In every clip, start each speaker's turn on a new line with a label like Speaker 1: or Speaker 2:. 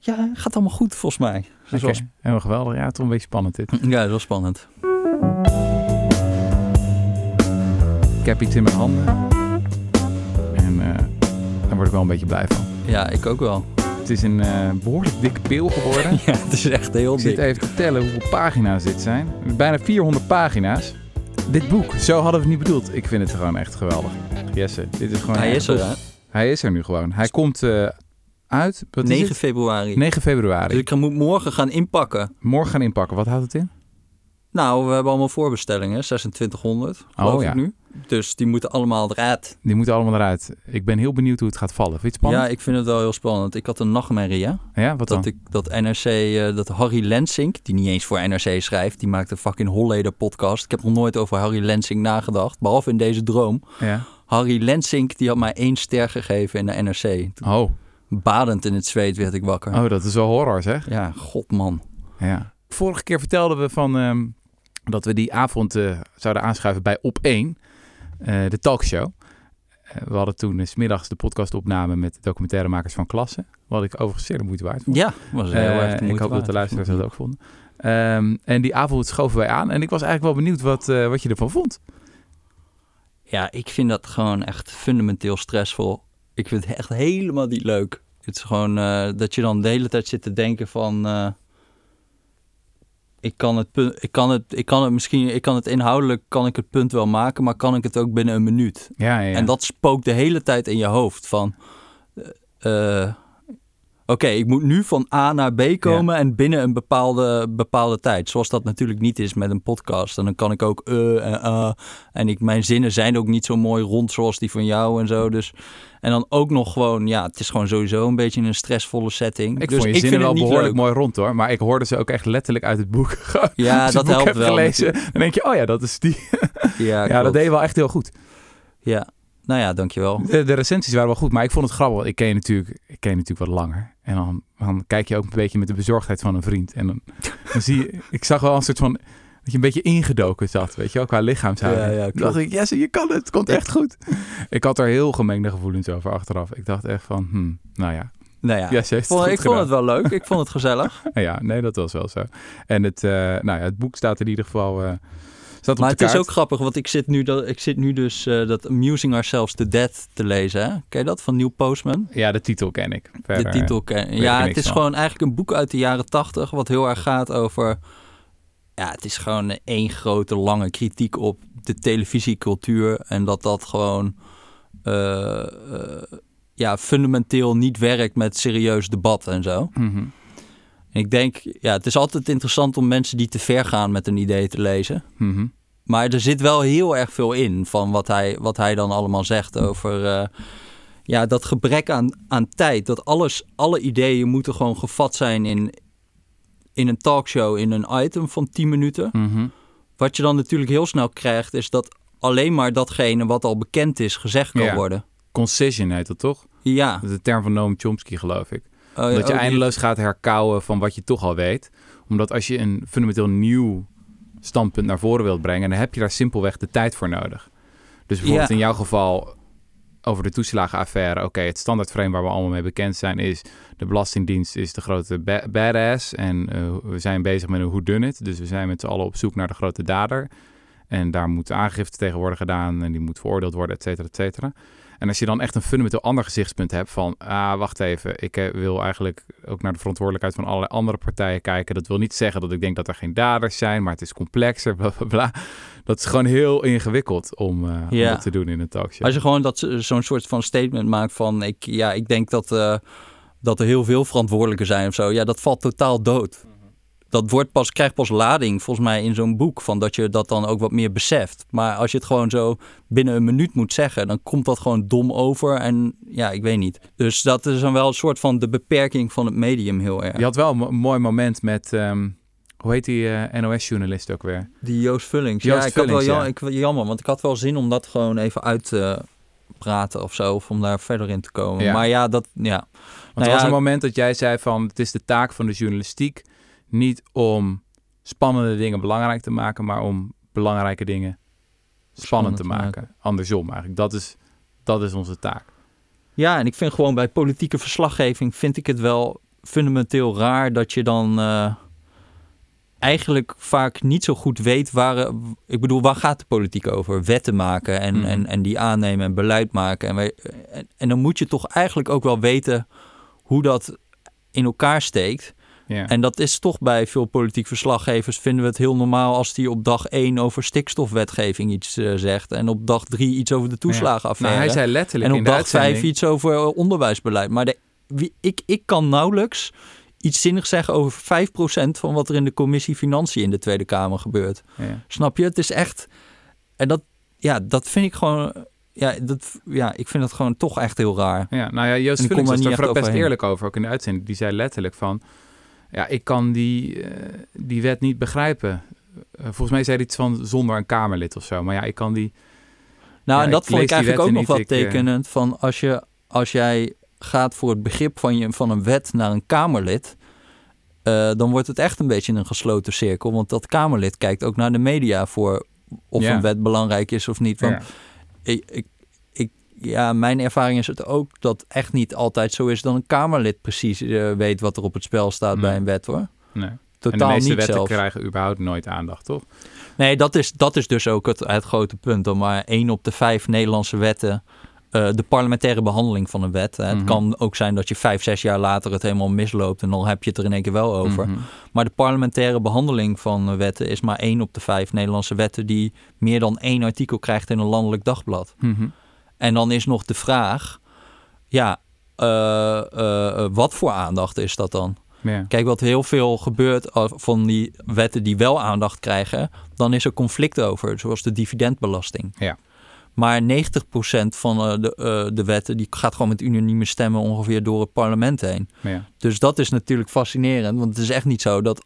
Speaker 1: ja, gaat allemaal goed volgens mij. Dus
Speaker 2: Oké, Helemaal geweldig. Ja, toch een beetje spannend dit.
Speaker 1: ja, dat was spannend.
Speaker 2: Ik heb iets in mijn handen. En eh, daar word ik wel een beetje blij van.
Speaker 1: Ja, ik ook wel.
Speaker 2: Het is een eh, behoorlijk dikke pil geworden.
Speaker 1: Ja, het is echt heel
Speaker 2: Ik zit
Speaker 1: dik.
Speaker 2: even te tellen hoeveel pagina's dit zijn. Bijna 400 pagina's. Dit boek, zo hadden we het niet bedoeld. Ik vind het gewoon echt geweldig. Jesse, dit is gewoon
Speaker 1: Hij is er, hè?
Speaker 2: Hij is er nu gewoon. Hij komt eh, uit. Wat is
Speaker 1: 9
Speaker 2: het?
Speaker 1: februari.
Speaker 2: 9 februari.
Speaker 1: Dus ik moet morgen gaan inpakken.
Speaker 2: Morgen gaan inpakken. Wat houdt het in?
Speaker 1: Nou, we hebben allemaal voorbestellingen, 2600 geloof
Speaker 2: Oh, ja.
Speaker 1: ik nu. Dus die moeten allemaal eruit.
Speaker 2: Die moeten allemaal eruit. Ik ben heel benieuwd hoe het gaat vallen. Vind je het spannend?
Speaker 1: Ja, ik vind het wel heel spannend. Ik had een nachtmerrie, hè?
Speaker 2: Ja, wat dan?
Speaker 1: Dat, ik, dat NRC, eh, dat Harry Lensink, die niet eens voor NRC schrijft, die maakt een fucking Holleder podcast. Ik heb nog nooit over Harry Lensink nagedacht, behalve in deze droom.
Speaker 2: Ja.
Speaker 1: Harry Lensink, die had mij één ster gegeven in de NRC.
Speaker 2: Oh.
Speaker 1: Badend in het zweet werd ik wakker.
Speaker 2: oh, dat is wel horror zeg.
Speaker 1: Ja, god man.
Speaker 2: Ja. Vorige keer vertelden we van, ehm, dat we die avond eh, zouden aanschuiven bij Op 1, eh, de talkshow. Eh, we hadden toen 's middags de podcast opname met de documentairemakers van Klasse. Wat ik overigens zeer de moeite waard vond.
Speaker 1: Ja, was heel erg de
Speaker 2: ik hoop dat de luisteraars dat ook vonden. Ehm, en die avond schoven wij aan. En ik was eigenlijk wel benieuwd wat, wat je ervan vond.
Speaker 1: Ja, ik vind dat gewoon echt fundamenteel stressvol. Ik vind het echt helemaal niet leuk. Het is gewoon eh, dat je dan de hele tijd zit te denken van... eh, ik kan het punt, ik kan het, ik kan het misschien, ik kan het inhoudelijk, kan ik het punt wel maken, maar kan ik het ook binnen een minuut?
Speaker 2: Ja, ja.
Speaker 1: En dat spookt de hele tijd in je hoofd van... eh, eh, Oké, ik moet nu van A naar B komen en binnen een bepaalde, bepaalde tijd. Zoals dat natuurlijk niet is met een podcast. En dan kan ik ook eh en ah. En ik, mijn zinnen zijn ook niet zo mooi rond zoals die van jou en zo. Dus, en dan ook nog gewoon, ja, het is gewoon sowieso een beetje een stressvolle setting.
Speaker 2: ik
Speaker 1: dus
Speaker 2: vond je
Speaker 1: ik
Speaker 2: zinnen wel behoorlijk
Speaker 1: leuk.
Speaker 2: mooi rond hoor. Maar ik hoorde ze ook echt letterlijk uit het boek.
Speaker 1: Ja, dat
Speaker 2: boek
Speaker 1: helpt wel.
Speaker 2: gelezen,
Speaker 1: natuurlijk.
Speaker 2: dan denk je, oh ja, dat is die.
Speaker 1: Ja,
Speaker 2: Ja, dat deed je wel echt heel goed.
Speaker 1: Ja, nou ja, dankjewel.
Speaker 2: De, de recensies waren wel goed, maar ik vond het grappig. Ik ken je natuurlijk, ik ken je natuurlijk wat langer. En dan, dan kijk je ook een beetje met de bezorgdheid van een vriend. En dan, dan zie je, ik zag wel een soort van, dat je een beetje ingedoken zat, weet je wel, qua lichaamshouding.
Speaker 1: Ja, ja,
Speaker 2: Toen dacht ik, yes, je kan het, het komt echt goed. Ik had er heel gemengde gevoelens over achteraf. Ik dacht echt van, hmm, nou ja,
Speaker 1: Nou ja,
Speaker 2: yes,
Speaker 1: ik
Speaker 2: heeft
Speaker 1: vond,
Speaker 2: het
Speaker 1: ik
Speaker 2: goed
Speaker 1: vond het
Speaker 2: gedaan.
Speaker 1: wel leuk. Ik vond het gezellig.
Speaker 2: Ja, nee, dat was wel zo. En het, eh, nou ja, het boek staat in ieder geval, eh, staat
Speaker 1: Maar
Speaker 2: de
Speaker 1: het is ook grappig, want ik zit nu, dat, ik zit nu dus eh, dat Amusing Ourselves to Death te lezen. Hè? Ken je dat van Neil Postman?
Speaker 2: Ja, de titel ken ik. Verder,
Speaker 1: de titel ken
Speaker 2: ik
Speaker 1: Ja, het is
Speaker 2: van.
Speaker 1: gewoon eigenlijk een boek uit de jaren tachtig, wat heel erg gaat over... Ja, het is gewoon één grote lange kritiek op de televisiecultuur. En dat dat gewoon eh, eh, ja, fundamenteel niet werkt met serieus debat en zo.
Speaker 2: mhm.
Speaker 1: En ik denk, ja, het is altijd interessant om mensen die te ver gaan met een idee te lezen.
Speaker 2: Mhm.
Speaker 1: Maar er zit wel heel erg veel in van wat hij, wat hij dan allemaal zegt over eh, ja, dat gebrek aan, aan tijd. Dat alles, alle ideeën moeten gewoon gevat zijn in, in een talkshow, in een item van 10 minuten.
Speaker 2: Mhm.
Speaker 1: Wat je dan natuurlijk heel snel krijgt, is dat alleen maar datgene wat al bekend is gezegd kan
Speaker 2: Ja.
Speaker 1: worden.
Speaker 2: Concision heet dat toch?
Speaker 1: Ja.
Speaker 2: Dat is de term van Noam Chomsky, geloof ik.
Speaker 1: Oh, ja,
Speaker 2: dat je
Speaker 1: oh, die-
Speaker 2: eindeloos gaat herkauwen van wat je toch al weet. Omdat als je een fundamenteel nieuw standpunt naar voren wilt brengen, dan heb je daar simpelweg de tijd voor nodig. Dus bijvoorbeeld
Speaker 1: Ja.
Speaker 2: in jouw geval over de toeslagenaffaire. Oké, het standaardframe waar we allemaal mee bekend zijn is... de Belastingdienst is de grote ba- badass. En eh, we zijn bezig met een whodunit. Dus we zijn met z'n allen op zoek naar de grote dader. En daar moet aangifte tegen worden gedaan. En die moet veroordeeld worden, et cetera, et cetera. En als je dan echt een fundamenteel ander gezichtspunt hebt van... ah, wacht even, ik eh, wil eigenlijk ook naar de verantwoordelijkheid van allerlei andere partijen kijken. Dat wil niet zeggen dat ik denk dat er geen daders zijn, maar het is complexer, bla bla bla. Dat is gewoon heel ingewikkeld om, eh, om dat te doen in een talkshow.
Speaker 1: Als je gewoon dat, zo'n soort van statement maakt van... Ik, ja, ik denk dat, eh, dat er heel veel verantwoordelijken zijn of zo. Ja, dat valt totaal dood. Dat wordt pas, krijgt pas lading volgens mij in zo'n boek. Van dat je dat dan ook wat meer beseft. Maar als je het gewoon zo binnen een minuut moet zeggen... dan komt dat gewoon dom over. En ja, ik weet niet. Dus dat is dan wel een soort van de beperking van het medium heel erg.
Speaker 2: Je had wel een mo- mooi moment met... ehm, hoe heet die eh, NOS-journalist ook weer?
Speaker 1: Die Joost Vullings.
Speaker 2: Joost
Speaker 1: ja, ik had wel ja.
Speaker 2: ja.
Speaker 1: ik, jammer, want ik had wel zin om dat gewoon even uit te praten of zo. Of om daar verder in te komen.
Speaker 2: Ja.
Speaker 1: Maar ja, dat, ja.
Speaker 2: Want
Speaker 1: Nou
Speaker 2: er was
Speaker 1: ja,
Speaker 2: een moment dat jij zei van... het is de taak van de journalistiek niet om spannende dingen belangrijk te maken... maar om belangrijke dingen spannend, te,
Speaker 1: te
Speaker 2: maken. Andersom eigenlijk. Dat is, dat is onze taak.
Speaker 1: Ja, en ik vind gewoon bij politieke verslaggeving vind ik het wel, fundamenteel raar dat je dan eh, eigenlijk vaak niet zo goed weet waar. Ik bedoel, waar gaat de politiek over? Wetten maken en,
Speaker 2: Mhm.
Speaker 1: en, en die aannemen en beleid maken. En, wij, en, en dan moet je toch eigenlijk ook wel weten hoe dat in elkaar steekt.
Speaker 2: Ja.
Speaker 1: En dat is toch bij veel politiek verslaggevers vinden we het heel normaal als die op dag 1 over stikstofwetgeving iets eh, zegt. En op dag 3 iets over de toeslagenaffaire.
Speaker 2: Nou, hij zei letterlijk
Speaker 1: en op dag 5
Speaker 2: uitzending...
Speaker 1: iets over eh, onderwijsbeleid. Maar de, wie, ik, ik kan nauwelijks iets zinnigs zeggen over 5% van wat er in de commissie Financiën in de Tweede Kamer gebeurt.
Speaker 2: Ja.
Speaker 1: Snap je? Het is echt. En dat, ja, dat vind ik gewoon. Ja, dat, ja, ik vind dat gewoon toch echt heel raar.
Speaker 2: Ja, nou ja, Joost Vullings
Speaker 1: er
Speaker 2: was
Speaker 1: echt
Speaker 2: best eerlijk over, ook in de uitzending. Die zei letterlijk van... Ja, ik kan die, eh, die wet niet begrijpen. Eh, volgens mij zei hij iets van zonder een Kamerlid of zo. Maar ja, ik kan die...
Speaker 1: Nou,
Speaker 2: Ja,
Speaker 1: en dat
Speaker 2: ik
Speaker 1: vond ik eigenlijk ook nog wel
Speaker 2: ik, eh,
Speaker 1: tekenend. Van als, je, als jij gaat voor het begrip van, je, van een wet naar een Kamerlid. dan wordt het echt een beetje een gesloten cirkel. Want dat Kamerlid kijkt ook naar de media voor of
Speaker 2: Ja.
Speaker 1: een wet belangrijk is of niet. Want
Speaker 2: Ja.
Speaker 1: ik, ja, mijn ervaring is het ook dat echt niet altijd zo is dat een Kamerlid precies eh, weet wat er op het spel staat
Speaker 2: Hmm.
Speaker 1: bij een wet hoor.
Speaker 2: Nee. en
Speaker 1: Totaal
Speaker 2: de meeste
Speaker 1: niet
Speaker 2: wetten
Speaker 1: zelfs.
Speaker 2: krijgen überhaupt nooit aandacht, toch?
Speaker 1: Nee, dat is, dat is dus ook het, het grote punt. Dat maar één op de vijf Nederlandse wetten. eh, de parlementaire behandeling van een wet. Hè.
Speaker 2: Mhm.
Speaker 1: Het kan ook zijn dat je vijf, zes jaar later het helemaal misloopt. en dan heb je het er in één keer wel over.
Speaker 2: Mhm.
Speaker 1: Maar de parlementaire behandeling van eh, wetten is maar één op de vijf Nederlandse wetten. die meer dan één artikel krijgt in een landelijk dagblad.
Speaker 2: Mhm.
Speaker 1: En dan is nog de vraag. ja, eh, eh, eh, wat voor aandacht is dat dan?
Speaker 2: Ja.
Speaker 1: Kijk, wat heel veel gebeurt van die wetten die wel aandacht krijgen, dan is er conflict over, zoals de dividendbelasting.
Speaker 2: Ja.
Speaker 1: Maar 90% van de, de wetten die gaat gewoon met unanieme stemmen ongeveer door het parlement heen.
Speaker 2: Ja.
Speaker 1: Dus dat is natuurlijk fascinerend, want het is echt niet zo dat.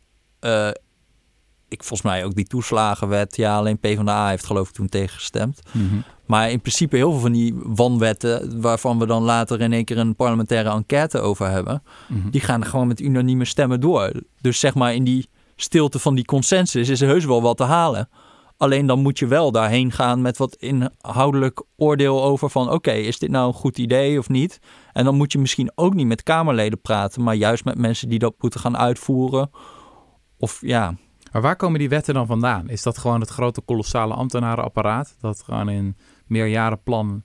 Speaker 1: Ik volgens mij ook die toeslagenwet, ja, alleen PvdA heeft geloof ik toen tegengestemd.
Speaker 2: Mhm.
Speaker 1: Maar in principe heel veel van die wanwetten, waarvan we dan later in één keer een parlementaire enquête over hebben,
Speaker 2: Mhm.
Speaker 1: die gaan gewoon met unanieme stemmen door. Dus zeg maar in die stilte van die consensus is er heus wel wat te halen. Alleen dan moet je wel daarheen gaan met wat inhoudelijk oordeel over van... oké, is dit nou een goed idee of niet? En dan moet je misschien ook niet met Kamerleden praten... maar juist met mensen die dat moeten gaan uitvoeren. Of ja,
Speaker 2: Maar waar komen die wetten dan vandaan? Is dat gewoon het grote kolossale ambtenarenapparaat dat gewoon een meerjarenplan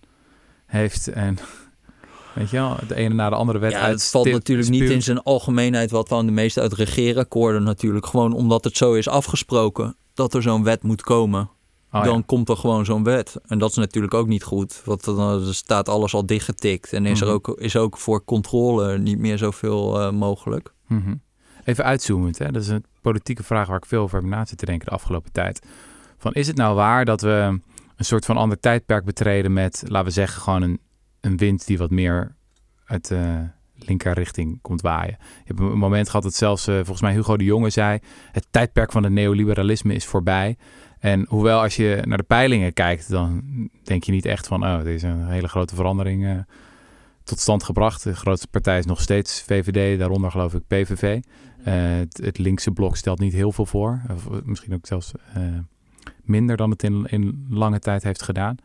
Speaker 2: heeft en weet je wel, de ene na de andere wet
Speaker 1: ja
Speaker 2: uit
Speaker 1: het valt natuurlijk niet in zijn algemeenheid... wat dan de meeste uit regeerakkoorden natuurlijk. Gewoon omdat het zo is afgesproken dat er zo'n wet moet komen...
Speaker 2: Oh,
Speaker 1: dan komt er gewoon zo'n wet. En dat is natuurlijk ook niet goed. Want dan eh, staat alles al dichtgetikt. En is er
Speaker 2: Mhm.
Speaker 1: ook, is ook voor controle niet meer zoveel eh, mogelijk.
Speaker 2: Mhm. Even uitzoomend, hè? dat is een politieke vraag waar ik veel over heb na zitten denken de afgelopen tijd. Van, is het nou waar dat we een soort van ander tijdperk betreden met, laten we zeggen, gewoon een, een wind die wat meer uit de linkerrichting komt waaien? Je hebt een moment gehad dat zelfs, eh, volgens mij Hugo de Jonge zei, het tijdperk van het neoliberalisme is voorbij. En hoewel als je naar de peilingen kijkt, dan denk je niet echt van, oh, er is een hele grote verandering eh, tot stand gebracht. De grootste partij is nog steeds VVD, daaronder geloof ik PVV. Eh, het, het linkse blok stelt niet heel veel voor. Of eh, misschien ook zelfs eh, minder dan het in, in lange tijd heeft gedaan.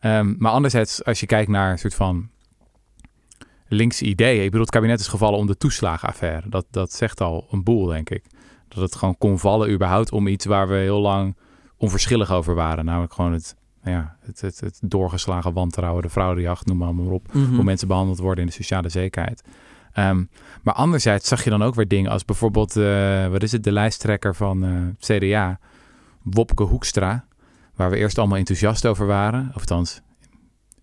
Speaker 2: Ehm, maar anderzijds, als je kijkt naar een soort van linkse ideeën. Ik bedoel, het kabinet is gevallen om de toeslagenaffaire. Dat, dat zegt al een boel, denk ik. Dat het gewoon kon vallen überhaupt om iets waar we heel lang onverschillig over waren. Namelijk gewoon het, ja, het, het, het doorgeslagen wantrouwen, de fraudejacht, noem maar, maar op
Speaker 1: Mhm.
Speaker 2: hoe mensen behandeld worden in de sociale zekerheid. Ehm, maar anderzijds zag je dan ook weer dingen als bijvoorbeeld, eh, wat is het, de lijsttrekker van eh, CDA, Wopke Hoekstra, waar we eerst allemaal enthousiast over waren. Of althans,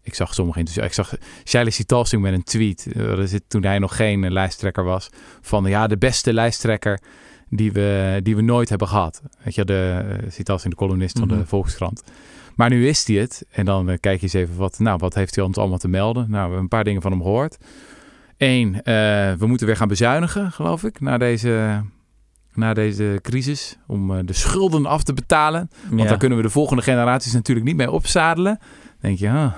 Speaker 2: ik zag sommige enthousiast. Ik zag Shaila Sitalsing met een tweet, eh, dat is het, toen hij nog geen eh, lijsttrekker was, van ja, de beste lijsttrekker die we, die we nooit hebben gehad. Weet je, de uh, Sitalsing, de columnist van
Speaker 1: Mhm.
Speaker 2: de Volkskrant. Maar nu is hij het. En dan eh, kijk je eens even wat, nou, wat heeft hij ons allemaal te melden. Nou, we hebben een paar dingen van hem gehoord. Eén, eh, we moeten weer gaan bezuinigen, geloof ik, na deze, na deze crisis. Om eh, de schulden af te betalen. Want
Speaker 1: Ja.
Speaker 2: daar kunnen we de volgende generaties natuurlijk niet mee opzadelen. Dan denk je, gaan,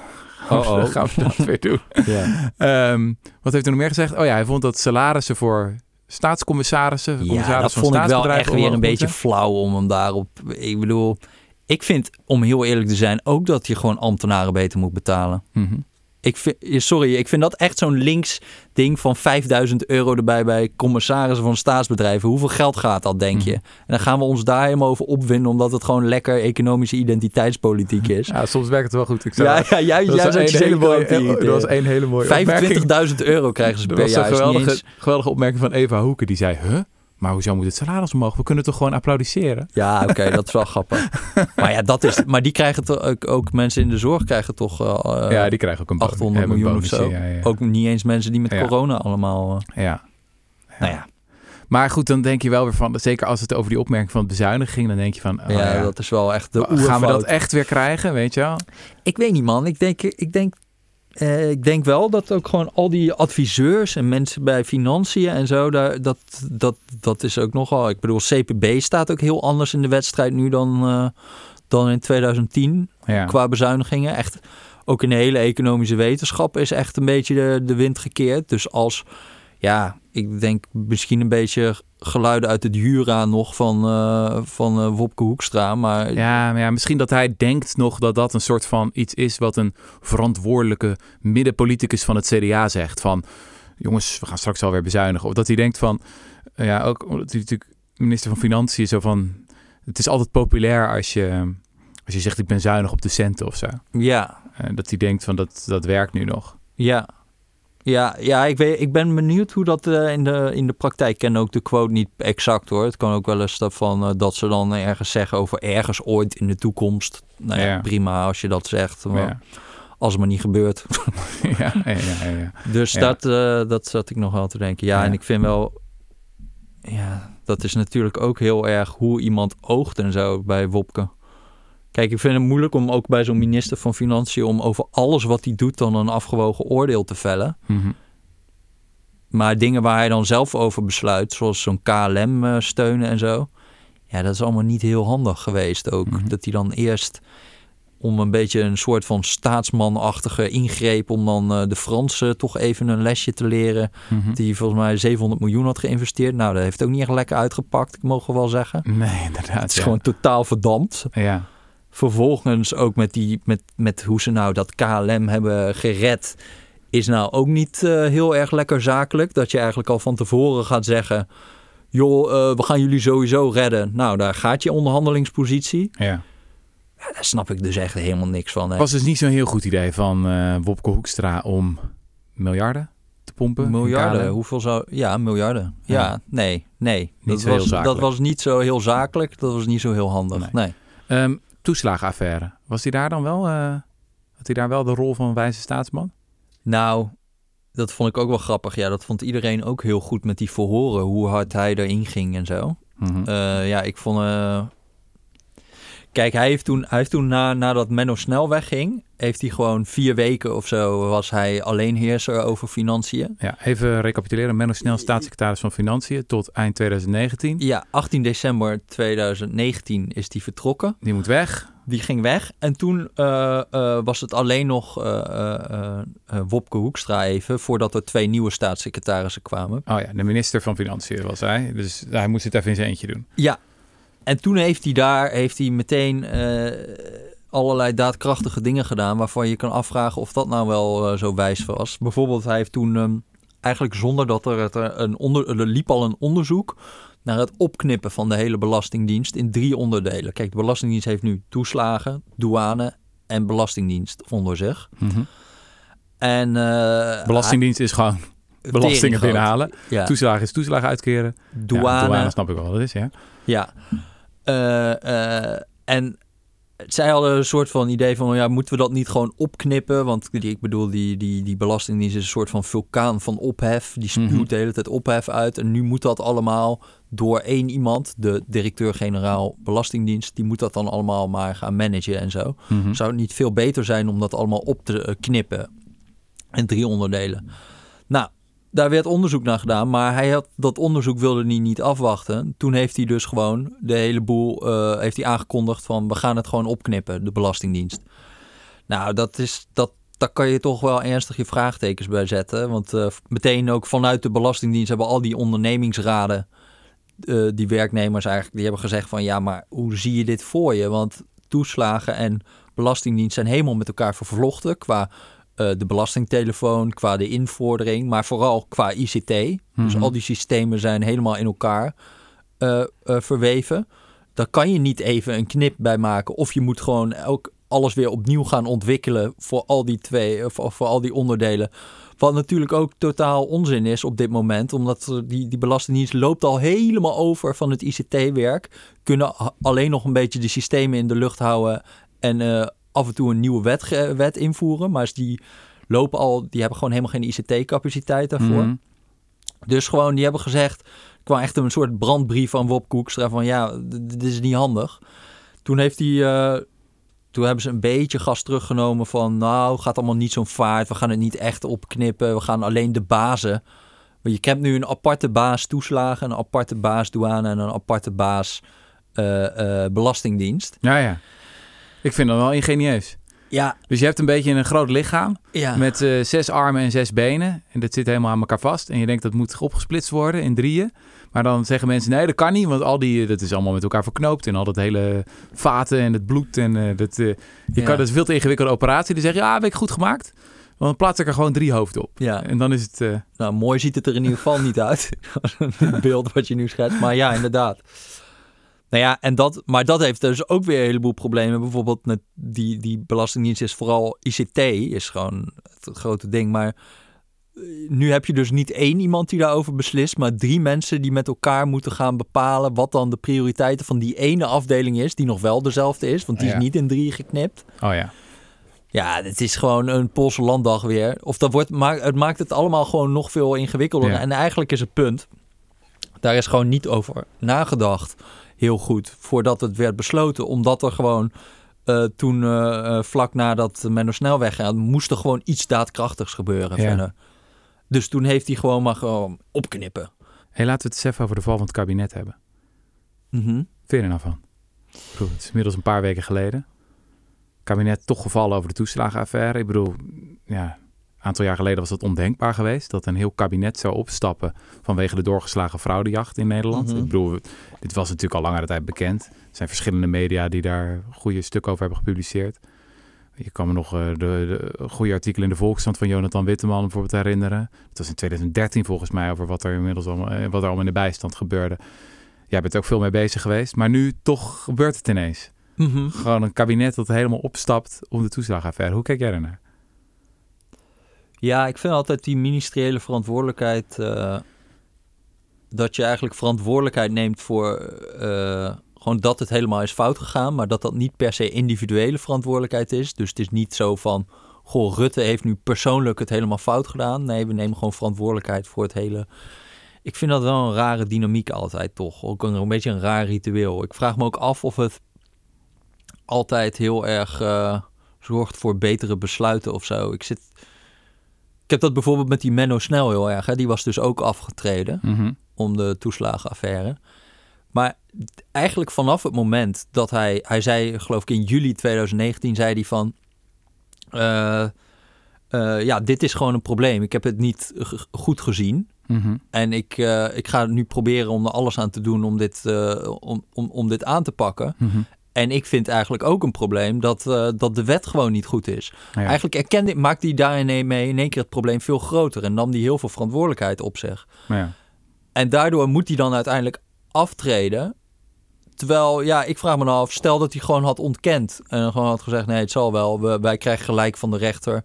Speaker 2: we,
Speaker 1: Oh,
Speaker 2: gaan we dat weer doen?
Speaker 1: Ja.
Speaker 2: Ehm, wat heeft hij nog meer gezegd? Oh ja, hij vond dat salarissen voor staatscommissarissen...
Speaker 1: Ja, dat vond ik wel echt weer een beetje flauw om hem daarop... Ik bedoel, ik vind, om heel eerlijk te zijn, ook dat je gewoon ambtenaren beter moet betalen.
Speaker 2: Mhm.
Speaker 1: Ik vind, sorry, ik vind dat echt zo'n links ding van 5000 euro erbij bij commissarissen van staatsbedrijven. Hoeveel geld gaat dat, denk je?
Speaker 2: Mhm.
Speaker 1: En dan gaan we ons daar helemaal over opwinden, omdat het gewoon lekker economische identiteitspolitiek is.
Speaker 2: Ja, soms werkt het wel goed. Ik zou-
Speaker 1: Ja, ja, jij,
Speaker 2: dat
Speaker 1: jij
Speaker 2: was een hele mooie, dat was één hele mooie opmerking.
Speaker 1: 25.000 euro krijgen ze
Speaker 2: Er
Speaker 1: per
Speaker 2: was
Speaker 1: jaar.
Speaker 2: een
Speaker 1: is niet
Speaker 2: geweldige, geweldige opmerking van Eva Hoeken. Die zei, huh? Maar hoezo moet het salaris omhoog? We kunnen toch gewoon applaudisseren?
Speaker 1: Ja, oké, dat is wel grappig. Maar ja, dat is. Maar die krijgen toch ook, ook mensen in de zorg krijgen toch eh,
Speaker 2: ja, die krijgen ook een bonus.
Speaker 1: 800
Speaker 2: hebben een
Speaker 1: miljoen of zo.
Speaker 2: Ja, ja.
Speaker 1: Ook niet eens mensen die met
Speaker 2: Ja.
Speaker 1: corona allemaal. eh,
Speaker 2: ja.
Speaker 1: nou ja,
Speaker 2: Maar goed, dan denk je wel weer van... Zeker als het over die opmerking van het bezuinigen ging... dan denk je van... oh
Speaker 1: ja, dat is wel echt de
Speaker 2: Gaan we
Speaker 1: oerfout.
Speaker 2: dat echt weer krijgen, weet je wel?
Speaker 1: Ik weet niet, man. Ik denk, ik denk, eh, ik denk wel dat ook gewoon al die adviseurs en mensen bij financiën en zo, daar, dat, dat, dat is ook nogal. Ik bedoel, CPB staat ook heel anders in de wedstrijd nu dan, eh, dan in 2010
Speaker 2: Ja.
Speaker 1: qua bezuinigingen. Echt, ook in de hele economische wetenschap is echt een beetje de, de wind gekeerd. Dus als, ja, ik denk misschien een beetje geluiden uit het Jura nog van, eh, van eh, Wopke Hoekstra. Maar
Speaker 2: Ja, maar ja, misschien dat hij denkt nog dat dat een soort van iets is wat een verantwoordelijke middenpoliticus van het CDA zegt. Van jongens, we gaan straks alweer bezuinigen. Of dat hij denkt van, ja, ook omdat hij natuurlijk minister van Financiën zo van, het is altijd populair als je, als je zegt ik ben zuinig op de centen of zo.
Speaker 1: ja,
Speaker 2: dat hij denkt van dat, dat werkt nu nog.
Speaker 1: Ja, ja, ja ik, weet, ik ben benieuwd hoe dat eh, in, de, in de praktijk. Ik ken ook de quote niet exact hoor. Het kan ook wel eens dat, van, eh, dat ze dan ergens zeggen over ergens ooit in de toekomst. Nou ja,
Speaker 2: Ja.
Speaker 1: prima als je dat zegt. Maar
Speaker 2: Ja,
Speaker 1: Als het maar niet gebeurt.
Speaker 2: ja, ja.
Speaker 1: Dus dat, eh, dat zat ik nog wel te denken. Ja,
Speaker 2: Ja.
Speaker 1: en ik vind wel... Ja, dat is natuurlijk ook heel erg hoe iemand oogt en zo bij Wopke. Kijk, ik vind het moeilijk om ook bij zo'n minister van Financiën... om over alles wat hij doet dan een afgewogen oordeel te vellen.
Speaker 2: Mhm.
Speaker 1: Maar dingen waar hij dan zelf over besluit, zoals zo'n KLM eh, steunen en zo. Ja, dat is allemaal niet heel handig geweest ook.
Speaker 2: Mhm.
Speaker 1: Dat hij dan eerst om een beetje een soort van staatsmanachtige ingreep... om dan eh, de Fransen toch even een lesje te leren.
Speaker 2: Mhm.
Speaker 1: Die volgens mij 700 miljoen had geïnvesteerd. Nou, dat heeft ook niet echt lekker uitgepakt, mogen we wel zeggen.
Speaker 2: Nee, inderdaad.
Speaker 1: Het is
Speaker 2: ja.
Speaker 1: gewoon totaal verdampt.
Speaker 2: Ja,
Speaker 1: Vervolgens ook met, die, met, met hoe ze nou dat KLM hebben gered... is nou ook niet eh, heel erg lekker zakelijk. Dat je eigenlijk al van tevoren gaat zeggen... joh, eh, we gaan jullie sowieso redden. Nou, daar gaat je onderhandelingspositie.
Speaker 2: ja.
Speaker 1: Ja, daar snap ik dus echt helemaal niks van. hè.
Speaker 2: Was dus niet zo'n heel goed idee van eh Wopke Hoekstra om miljarden te pompen.
Speaker 1: Miljarden, hoeveel zou... Ja, miljarden. Ja,
Speaker 2: Ja.
Speaker 1: nee, nee. dat,
Speaker 2: zo heel
Speaker 1: was, dat was niet zo heel zakelijk. Dat was niet zo heel handig.
Speaker 2: Nee.
Speaker 1: Nee.
Speaker 2: Ehm, toeslagenaffaire. Was hij daar dan wel, eh, had hij daar wel de rol van wijze staatsman?
Speaker 1: Nou, dat vond ik ook wel grappig. Ja, dat vond iedereen ook heel goed met die verhoren. Hoe hard hij erin ging en zo.
Speaker 2: Mhm.
Speaker 1: Eh, ja, ik vond. Kijk, hij heeft toen, hij heeft toen na, nadat Menno snel wegging, heeft hij gewoon vier weken of zo was hij alleenheerser over financiën.
Speaker 2: ja, even recapituleren. Menno Snel, staatssecretaris van Financiën tot eind 2019.
Speaker 1: Ja, 18 december 2019 is die vertrokken.
Speaker 2: Die moet weg.
Speaker 1: Die ging weg. En toen eh, eh, was het alleen nog eh, Wopke Hoekstra even, voordat er twee nieuwe staatssecretarissen kwamen.
Speaker 2: Oh ja, de minister van Financiën was hij. Dus hij moest het even in zijn eentje doen.
Speaker 1: Ja, en toen heeft hij daar heeft hij meteen eh, allerlei daadkrachtige dingen gedaan waarvan je kan afvragen of dat nou wel eh, zo wijs was. Bijvoorbeeld, hij heeft toen ehm, eigenlijk zonder dat er, het, eh, een onder, er liep al een onderzoek naar het opknippen van de hele Belastingdienst in drie onderdelen. Kijk, de Belastingdienst heeft nu toeslagen, douane en Belastingdienst onder zich. En eh,
Speaker 2: Belastingdienst is gewoon belastingen binnenhalen.
Speaker 1: Ja,
Speaker 2: Toeslagen is toeslagen uitkeren.
Speaker 1: douane,
Speaker 2: Ja, douane snap ik wel wat dat is, ja.
Speaker 1: Ja. Eh, eh, en zij hadden een soort van idee van, ja, moeten we dat niet gewoon opknippen? Want die, ik bedoel, die, die, die belastingdienst is een soort van vulkaan van ophef. Die spuwt
Speaker 2: Mhm.
Speaker 1: de hele tijd ophef uit. En nu moet dat allemaal door één iemand, de directeur-generaal Belastingdienst, die moet dat dan allemaal maar gaan managen en zo.
Speaker 2: Mhm.
Speaker 1: Zou het niet veel beter zijn om dat allemaal op te eh, knippen in drie onderdelen? Nou, daar werd onderzoek naar gedaan, maar hij had dat onderzoek wilde hij niet afwachten. Toen heeft hij dus gewoon de hele boel eh, heeft hij aangekondigd van we gaan het gewoon opknippen, de Belastingdienst. Nou, dat is dat. Daar kan je toch wel ernstig je vraagtekens bij zetten. Want eh, meteen ook vanuit de Belastingdienst hebben al die ondernemingsraden, eh, die werknemers eigenlijk, die hebben gezegd van ja, maar hoe zie je dit voor je? Want toeslagen en Belastingdienst zijn helemaal met elkaar vervlochten qua eh, de belastingtelefoon, qua de invordering, maar vooral qua ICT. Dus
Speaker 2: Mhm.
Speaker 1: al die systemen zijn helemaal in elkaar eh, eh, verweven. Daar kan je niet even een knip bij maken. Of je moet gewoon ook alles weer opnieuw gaan ontwikkelen voor al die twee, of voor, voor al die onderdelen. Wat natuurlijk ook totaal onzin is op dit moment, omdat die, die Belastingdienst loopt al helemaal over van het ICT-werk. Kunnen alleen nog een beetje de systemen in de lucht houden en af en toe een nieuwe wet, wet invoeren. Maar die lopen al, die hebben gewoon helemaal geen ICT-capaciteit daarvoor.
Speaker 2: Mhm.
Speaker 1: Dus gewoon, die hebben gezegd, kwam echt een soort brandbrief van Wop Koekstra van ja, dit is niet handig. Toen heeft hij, eh, toen hebben ze een beetje gas teruggenomen van nou, gaat allemaal niet zo'n vaart. We gaan het niet echt opknippen. We gaan alleen de bazen. Want je hebt nu een aparte baas toeslagen, een aparte baas douane en een aparte baas eh, eh, belastingdienst.
Speaker 2: Ja, ja. Ik vind dat wel ingenieus.
Speaker 1: Ja,
Speaker 2: Dus je hebt een beetje een groot lichaam
Speaker 1: ja.
Speaker 2: met eh, zes armen en zes benen. En dat zit helemaal aan elkaar vast. En je denkt dat moet opgesplitst worden in drieën. Maar dan zeggen mensen nee, dat kan niet. Want al die, dat is allemaal met elkaar verknoopt. En al dat hele vaten en het bloed. En eh, dat, eh, je
Speaker 1: Ja.
Speaker 2: kan, dat is veel te ingewikkelde operatie. Die zeggen ja, heb ik goed gemaakt. Want dan plaats ik er gewoon drie hoofden op.
Speaker 1: ja.
Speaker 2: En dan is het... eh,
Speaker 1: Nou, mooi ziet het er in ieder geval niet uit. het beeld wat je nu schetst. Maar ja, inderdaad. Nou ja, en dat, maar dat heeft dus ook weer een heleboel problemen. Bijvoorbeeld met die, die belastingdienst is vooral ICT, is gewoon het grote ding. Maar eh, nu heb je dus niet één iemand die daarover beslist, maar drie mensen die met elkaar moeten gaan bepalen wat dan de prioriteiten van die ene afdeling is, die nog wel dezelfde is, want die
Speaker 2: Ja.
Speaker 1: is niet in drie geknipt.
Speaker 2: oh ja.
Speaker 1: Ja, het is gewoon een Poolse landdag weer. Of dat wordt, maakt, het maakt het allemaal gewoon nog veel ingewikkelder.
Speaker 2: Ja.
Speaker 1: En eigenlijk is het punt, daar is gewoon niet over nagedacht heel goed voordat het werd besloten. Omdat er gewoon eh, toen eh, vlak nadat Menno Snel weggaan, moest er gewoon iets daadkrachtigs gebeuren
Speaker 2: Ja.
Speaker 1: verder. Dus toen heeft hij gewoon maar gewoon opknippen.
Speaker 2: Hey, laten we het eens even over de val van het kabinet hebben.
Speaker 1: Mhm.
Speaker 2: Vind je er nou van? Bedoel, het is inmiddels een paar weken geleden. kabinet toch gevallen over de toeslagenaffaire. Ik bedoel, ja, een aantal jaar geleden was het ondenkbaar geweest... dat een heel kabinet zou opstappen vanwege de doorgeslagen fraudejacht in Nederland.
Speaker 1: Mhm.
Speaker 2: Ik bedoel, dit was natuurlijk al langere tijd bekend. Er zijn verschillende media die daar goede stukken over hebben gepubliceerd. Je kan me nog eh, de, de goede artikel in de Volkskrant van Jonathan Witteman bijvoorbeeld herinneren. Het was in 2013 volgens mij over wat er inmiddels allemaal, eh, wat er allemaal in de bijstand gebeurde. Jij bent er ook veel mee bezig geweest, maar nu toch gebeurt het ineens.
Speaker 1: Mhm.
Speaker 2: Gewoon een kabinet dat helemaal opstapt om de toeslagenaffaire. Hoe kijk jij ernaar?
Speaker 1: Ja, ik vind altijd die ministeriële verantwoordelijkheid. eh, dat je eigenlijk verantwoordelijkheid neemt voor. eh, gewoon dat het helemaal is fout gegaan. Maar dat dat niet per se individuele verantwoordelijkheid is. Dus het is niet zo van. Goh, Rutte heeft nu persoonlijk het helemaal fout gedaan. Nee, we nemen gewoon verantwoordelijkheid voor het hele. Ik vind dat wel een rare dynamiek altijd toch. Ook een, beetje een raar ritueel. Ik vraag me ook af of het altijd heel erg eh, zorgt voor betere besluiten of zo. Ik zit. Ik heb dat bijvoorbeeld met die Menno Snel heel erg. Hè? Die was dus ook afgetreden om de toeslagenaffaire. Maar eigenlijk vanaf het moment dat hij... Hij zei, geloof ik in juli 2019, zei hij van... eh, eh, ja, dit is gewoon een probleem. Ik heb het niet goed gezien.
Speaker 2: Mhm.
Speaker 1: En ik, eh, ik ga nu proberen om er alles aan te doen om dit, om, om, om dit aan te pakken.
Speaker 2: Mhm.
Speaker 1: En ik vind eigenlijk ook een probleem dat, eh, dat de wet gewoon niet goed is.
Speaker 2: Ja.
Speaker 1: Eigenlijk erkende, maakte hij daarin mee in één keer het probleem veel groter. En nam hij heel veel verantwoordelijkheid op zich.
Speaker 2: Ja.
Speaker 1: En daardoor moet hij dan uiteindelijk aftreden. Terwijl, ja, ik vraag me nou af, stel dat hij gewoon had ontkend. En gewoon had gezegd, nee, het zal wel. We, wij krijgen gelijk van de rechter.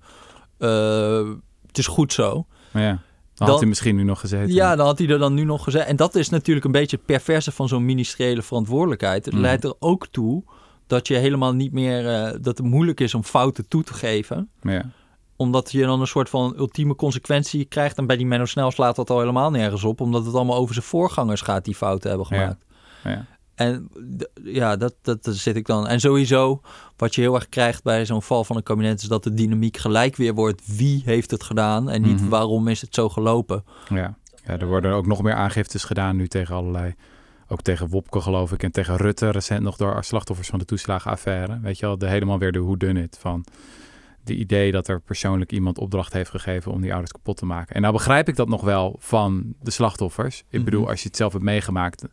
Speaker 1: Eh, het is goed zo.
Speaker 2: Ja. Dan, had hij misschien nu nog gezeten.
Speaker 1: Ja, dan had hij er dan nu nog gezegd. En dat is natuurlijk een beetje het perverse van zo'n ministeriële verantwoordelijkheid. Het
Speaker 2: Mhm.
Speaker 1: leidt er ook toe dat je helemaal niet meer... eh, dat het moeilijk is om fouten toe te geven
Speaker 2: ja.
Speaker 1: omdat je dan een soort van ultieme consequentie krijgt. En bij die Menno Snel slaat dat al helemaal nergens op. Omdat het allemaal over zijn voorgangers gaat die fouten hebben
Speaker 2: Ja.
Speaker 1: gemaakt.
Speaker 2: Maar ja.
Speaker 1: En ja, dat, dat, dat zit ik dan. En sowieso, wat je heel erg krijgt bij zo'n val van een kabinet... is dat de dynamiek gelijk weer wordt. Wie heeft het gedaan? En niet
Speaker 2: Mhm.
Speaker 1: waarom is het zo gelopen?
Speaker 2: Ja. ja, er worden ook nog meer aangiftes gedaan nu tegen allerlei... Ook tegen Wopke geloof ik en tegen Rutte recent nog door slachtoffers van de toeslagenaffaire. Weet je wel, de, helemaal weer de hoe done it van de idee dat er persoonlijk iemand opdracht heeft gegeven om die ouders kapot te maken. En nou begrijp ik dat nog wel van de slachtoffers. Ik
Speaker 1: Mhm.
Speaker 2: bedoel, als je het zelf hebt meegemaakt,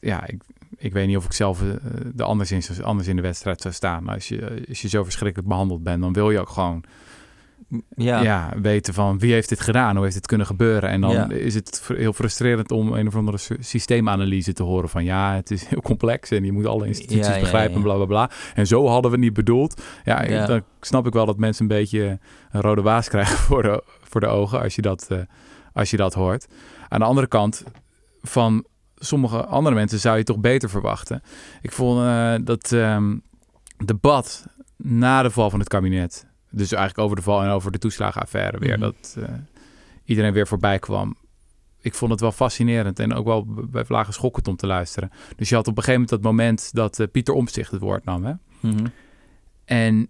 Speaker 2: ja, ik, ik weet niet of ik zelf eh, er anders in, anders in de wedstrijd zou staan. Maar als je, als je zo verschrikkelijk behandeld bent, dan wil je ook gewoon
Speaker 1: Ja.
Speaker 2: ja. weten van wie heeft dit gedaan, hoe heeft dit kunnen gebeuren. En dan
Speaker 1: Ja.
Speaker 2: is het heel frustrerend om een of andere sy- systeemanalyse te horen van ja, het is heel complex en je moet alle instituties
Speaker 1: Ja,
Speaker 2: begrijpen, bla bla bla. En zo hadden we het niet bedoeld. Ja,
Speaker 1: Ja.
Speaker 2: dan snap ik wel dat mensen een beetje een rode waas krijgen voor de, voor de ogen als je, dat, eh, als je dat hoort. Aan de andere kant, van sommige andere mensen zou je toch beter verwachten. Ik vond eh, dat ehm, debat na de val van het kabinet, dus eigenlijk over de val en over de toeslagenaffaire weer,
Speaker 1: Mhm.
Speaker 2: dat eh, iedereen weer voorbij kwam. Ik vond het wel fascinerend en ook wel bij vlagen schokkend om te luisteren. Dus je had op een gegeven moment dat moment dat eh, Pieter Omtzigt het woord nam. Hè?
Speaker 1: Mhm.
Speaker 2: En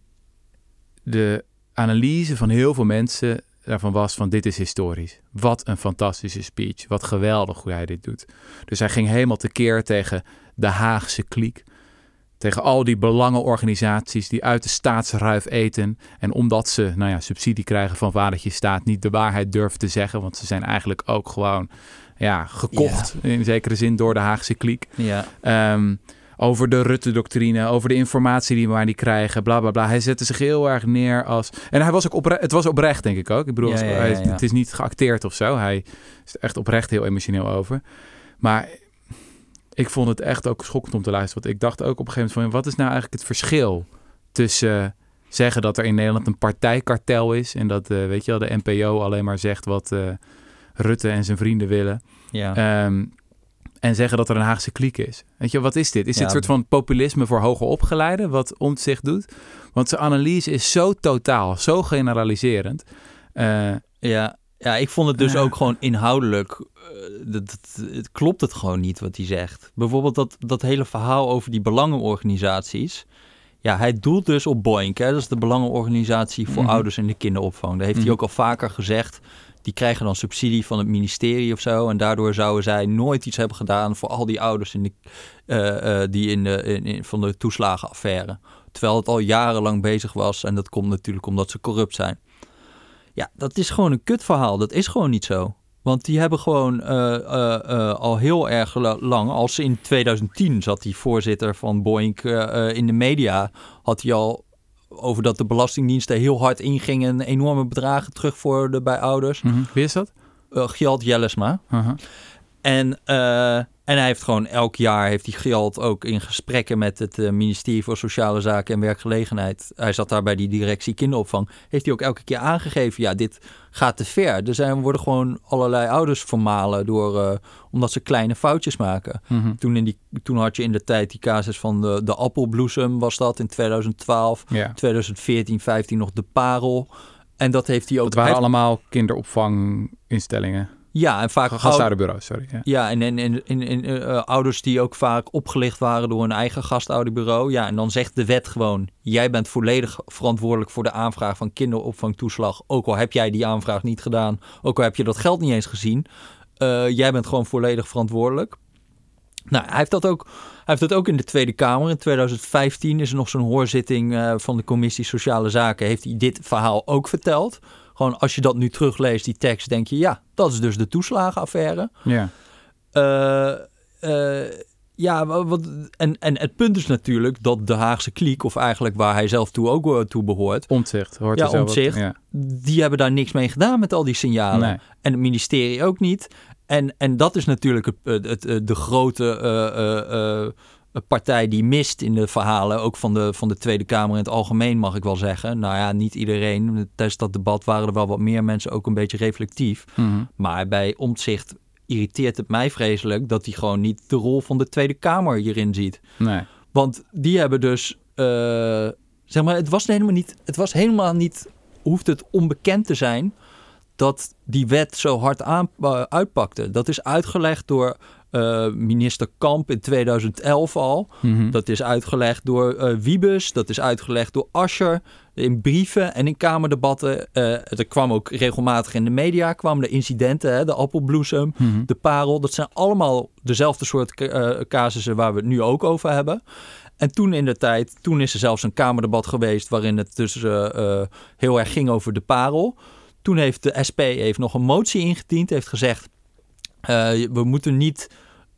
Speaker 2: de analyse van heel veel mensen daarvan was van dit is historisch. Wat een fantastische speech. Wat geweldig hoe hij dit doet. Dus hij ging helemaal tekeer tegen de Haagse kliek. Tegen al die belangenorganisaties die uit de staatsruif eten. En omdat ze nou ja, subsidie krijgen van vadertje staat niet de waarheid durven te zeggen. Want ze zijn eigenlijk ook gewoon ja, gekocht in zekere zin door de Haagse kliek.
Speaker 1: Ja.
Speaker 2: Ehm, over de Rutte-doctrine, over de informatie die waar die krijgen, bla bla bla. Hij zette zich heel erg neer als. En hij was ook oprecht, het was oprecht, denk ik ook. Ik bedoel,
Speaker 1: Ja, ja,
Speaker 2: hij-
Speaker 1: ja, ja.
Speaker 2: het is niet geacteerd of zo. Hij is echt oprecht heel emotioneel over. Maar ik vond het echt ook schokkend om te luisteren. Want ik dacht ook op een gegeven moment van, wat is nou eigenlijk het verschil tussen eh, zeggen dat er in Nederland een partijkartel is en dat, eh, weet je wel, de NPO alleen maar zegt wat eh, Rutte en zijn vrienden willen.
Speaker 1: Ja.
Speaker 2: Ehm, en zeggen dat er een Haagse kliek is. Weet je, wat is dit? Is dit
Speaker 1: Ja,
Speaker 2: een soort van populisme voor hoger opgeleiden, wat Omtzigt doet? Want zijn analyse is zo totaal, zo generaliserend. Eh,
Speaker 1: Ja, ja, ik vond het dus
Speaker 2: Ja.
Speaker 1: ook gewoon inhoudelijk. eh, dat, dat- het klopt het gewoon niet wat hij zegt. Bijvoorbeeld dat, dat hele verhaal over die belangenorganisaties. Ja, hij doelt dus op Boink. Hè? Dat is de belangenorganisatie voor
Speaker 2: Mhm.
Speaker 1: ouders in de kinderopvang. Daar heeft
Speaker 2: Mhm.
Speaker 1: hij ook al vaker gezegd. Die krijgen dan subsidie van het ministerie of zo. En daardoor zouden zij nooit iets hebben gedaan voor al die ouders in de, eh, eh, die in de, in, van de toeslagenaffaire. Terwijl het al jarenlang bezig was. En dat komt natuurlijk omdat ze corrupt zijn. Ja, dat is gewoon een kutverhaal. Dat is gewoon niet zo. Want die hebben gewoon eh, al heel erg la- lang, als in 2010 zat die voorzitter van Boeing in de media, had hij al over dat de belastingdiensten heel hard ingingen, enorme bedragen terugvorderen bij ouders.
Speaker 2: Wie is dat?
Speaker 1: Uh, Gjalt Jellesma.
Speaker 2: Aha.
Speaker 1: En, eh, en hij heeft gewoon elk jaar heeft hij Gjalt ook in gesprekken met het eh, ministerie voor Sociale Zaken en Werkgelegenheid. Hij zat daar bij die directie kinderopvang. Heeft hij ook elke keer aangegeven, ja, dit gaat te ver. Er zijn, worden gewoon allerlei ouders vermalen door, eh, omdat ze kleine foutjes maken.
Speaker 2: Mhm.
Speaker 1: Toen, in die, toen had je in de tijd die casus van de, de appelbloesem, was dat in 2012.
Speaker 2: Ja.
Speaker 1: 2014, 15 nog de parel. En dat heeft hij ook...
Speaker 2: Het waren
Speaker 1: hij-
Speaker 2: allemaal kinderopvanginstellingen.
Speaker 1: Ja, en vaak...
Speaker 2: Gastouderbureaus, sorry. Ja.
Speaker 1: Ja, en, en, en, en, en, eh, ouders die ook vaak opgelicht waren door hun eigen gastouderbureau. Ja, en dan zegt de wet gewoon: jij bent volledig verantwoordelijk voor de aanvraag van kinderopvangtoeslag. Ook al heb jij die aanvraag niet gedaan, ook al heb je dat geld niet eens gezien. eh, jij bent gewoon volledig verantwoordelijk. Nou, hij heeft dat ook. Hij heeft dat ook in de Tweede Kamer. In 2015 is er nog zo'n hoorzitting eh, van de Commissie Sociale Zaken. Heeft hij dit verhaal ook verteld? Gewoon als je dat nu terugleest, die tekst, denk je: ja, dat is dus de toeslagenaffaire.
Speaker 2: ja.
Speaker 1: Eh, eh, ja, wa- wat, en, en het punt is natuurlijk dat de Haagse kliek, of eigenlijk waar hij zelf toe ook eh, toe behoort,
Speaker 2: Omtzigt. Hoort
Speaker 1: Ja,
Speaker 2: er
Speaker 1: Omtzigt.
Speaker 2: Ja.
Speaker 1: die hebben daar niks mee gedaan met al die signalen.
Speaker 2: Nee.
Speaker 1: En het ministerie ook niet. En, en dat is natuurlijk het, het, het- de grote partij die mist in de verhalen, ook van de, van de Tweede Kamer in het algemeen, mag ik wel zeggen. Nou ja, niet iedereen. Tijdens dat debat waren er wel wat meer mensen ook een beetje reflectief.
Speaker 2: Mhm.
Speaker 1: Maar bij omzicht irriteert het mij vreselijk dat hij gewoon niet de rol van de Tweede Kamer hierin ziet.
Speaker 2: Nee.
Speaker 1: Want die hebben dus, eh, zeg maar, het was helemaal niet, het was helemaal niet, hoeft het onbekend te zijn dat die wet zo hard aan, eh, uitpakte. Dat is uitgelegd door eh, minister Kamp in 2011 al.
Speaker 2: Mhm.
Speaker 1: Dat is uitgelegd door eh, Wiebes, dat is uitgelegd door Ascher in brieven en in kamerdebatten. Eh, er kwam ook regelmatig in de media kwamen de incidenten, hè, de appelbloesem,
Speaker 2: Mhm.
Speaker 1: de parel. Dat zijn allemaal dezelfde soort casussen waar we het nu ook over hebben. En toen in de tijd, toen is er zelfs een kamerdebat geweest waarin het dus heel erg ging over de parel. Toen heeft de SP heeft nog een motie ingediend, heeft gezegd, we moeten niet...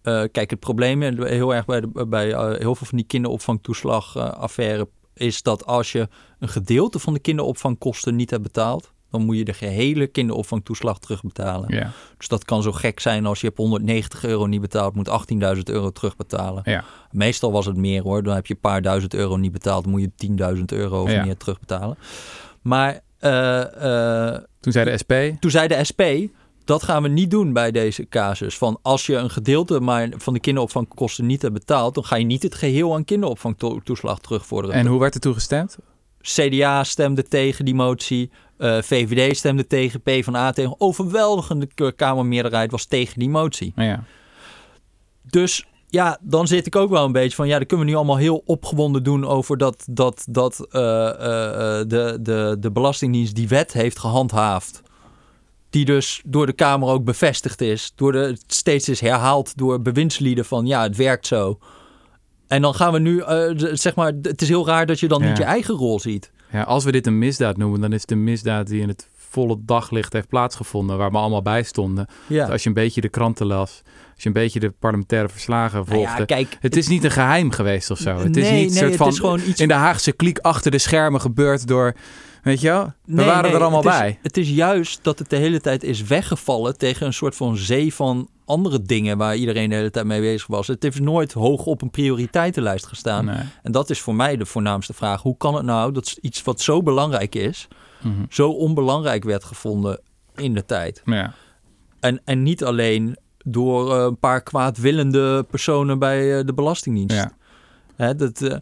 Speaker 1: eh, kijk, het probleem eh, heel erg bij, de, bij eh, heel veel van die kinderopvangtoeslagaffaire is dat als je een gedeelte van de kinderopvangkosten niet hebt betaald, dan moet je de gehele kinderopvangtoeslag terugbetalen.
Speaker 2: Ja.
Speaker 1: Dus dat kan zo gek zijn als je hebt 190 euro niet betaald, moet 18.000 euro terugbetalen.
Speaker 2: Ja.
Speaker 1: Meestal was het meer hoor. Dan heb je een paar duizend euro niet betaald, moet je 10.000 euro of
Speaker 2: Ja.
Speaker 1: meer terugbetalen. Maar eh, eh,
Speaker 2: Toen zei de SP,
Speaker 1: toen zei de SP, dat gaan we niet doen bij deze casus. Van als je een gedeelte maar van de kinderopvangkosten niet hebt betaald, dan ga je niet het geheel aan kinderopvangtoeslag terugvorderen.
Speaker 2: en hoe werd er toegestemd?
Speaker 1: CDA stemde tegen die motie, eh, VVD stemde tegen, PvdA tegen. Overweldigende Kamermeerderheid was tegen die motie.
Speaker 2: Ja.
Speaker 1: Dus ja, dan zit ik ook wel een beetje van... ja, dan kunnen we nu allemaal heel opgewonden doen... over dat, dat, dat eh, eh, de, de, de Belastingdienst die wet heeft gehandhaafd. Die dus door de Kamer ook bevestigd is. Door de, het steeds is herhaald door bewindslieden van... ja, het werkt zo. En dan gaan we nu, eh, zeg maar... het is heel raar dat je dan
Speaker 2: Ja.
Speaker 1: niet je eigen rol ziet.
Speaker 2: ja, als we dit een misdaad noemen, dan is het een misdaad die in het volle daglicht heeft plaatsgevonden, waar we allemaal bij stonden.
Speaker 1: Ja,
Speaker 2: Dus als je een beetje de kranten las, als je een beetje de parlementaire verslagen
Speaker 1: Nou
Speaker 2: volgde.
Speaker 1: ja kijk...
Speaker 2: het is niet een geheim geweest of zo. Het is
Speaker 1: nee,
Speaker 2: niet een
Speaker 1: nee,
Speaker 2: soort
Speaker 1: het
Speaker 2: van
Speaker 1: is gewoon iets
Speaker 2: in de Haagse kliek achter de schermen gebeurd door, weet je wel? We
Speaker 1: Nee,
Speaker 2: waren
Speaker 1: nee,
Speaker 2: er allemaal
Speaker 1: het is-
Speaker 2: bij.
Speaker 1: Het is juist dat het de hele tijd is weggevallen tegen een soort van zee van andere dingen waar iedereen de hele tijd mee bezig was. Het heeft nooit hoog op een prioriteitenlijst gestaan.
Speaker 2: Nee.
Speaker 1: En dat is voor mij de voornaamste vraag. Hoe kan het nou dat iets wat zo belangrijk is,
Speaker 2: Mhm.
Speaker 1: zo onbelangrijk werd gevonden in de tijd?
Speaker 2: Ja.
Speaker 1: En, en niet alleen door eh, een paar kwaadwillende personen bij eh, de Belastingdienst.
Speaker 2: Ja.
Speaker 1: Hè, dat, eh,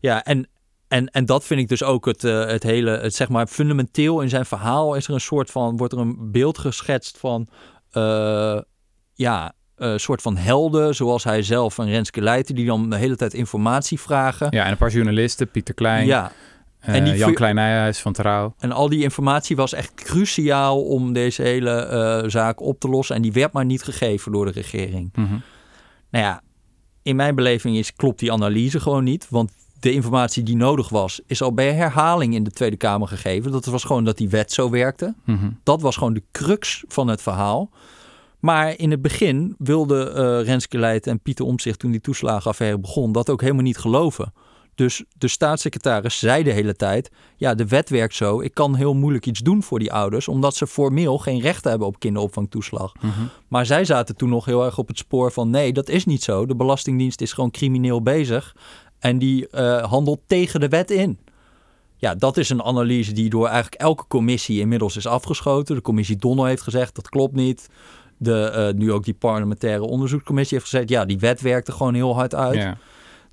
Speaker 1: ja, en, en, en dat vind ik dus ook het, eh, het hele, het, zeg maar, fundamenteel in zijn verhaal is er een soort van, wordt er een beeld geschetst van, eh, ja, een soort van helden, zoals hij zelf en Renske Leijten, die dan de hele tijd informatie vragen.
Speaker 2: ja, en een paar journalisten, Pieter Klein,
Speaker 1: Ja,
Speaker 2: eh,
Speaker 1: en die
Speaker 2: Jan
Speaker 1: vu-
Speaker 2: Klein Nijhuis van Trouw.
Speaker 1: en al die informatie was echt cruciaal om deze hele eh, zaak op te lossen. En die werd maar niet gegeven door de regering.
Speaker 2: Mhm.
Speaker 1: Nou ja, in mijn beleving is, klopt die analyse gewoon niet. Want de informatie die nodig was, is al bij herhaling in de Tweede Kamer gegeven. Dat was gewoon dat die wet zo werkte.
Speaker 2: Mhm.
Speaker 1: Dat was gewoon de crux van het verhaal. Maar in het begin wilden eh Renske Leijten en Pieter Omtzigt, toen die toeslagenaffaire begon, dat ook helemaal niet geloven. Dus de staatssecretaris zei de hele tijd: Ja, de wet werkt zo. Ik kan heel moeilijk iets doen voor die ouders, omdat ze formeel geen recht hebben op kinderopvangtoeslag.
Speaker 2: Mhm.
Speaker 1: Maar zij zaten toen nog heel erg op het spoor van: nee, dat is niet zo. De Belastingdienst is gewoon crimineel bezig en die eh, handelt tegen de wet in. Ja, dat is een analyse die door eigenlijk elke commissie inmiddels is afgeschoten. De commissie Donner heeft gezegd dat klopt niet. De, eh, nu ook die parlementaire onderzoekscommissie heeft gezegd: ja, die wet werkte gewoon heel hard uit.
Speaker 2: Ja.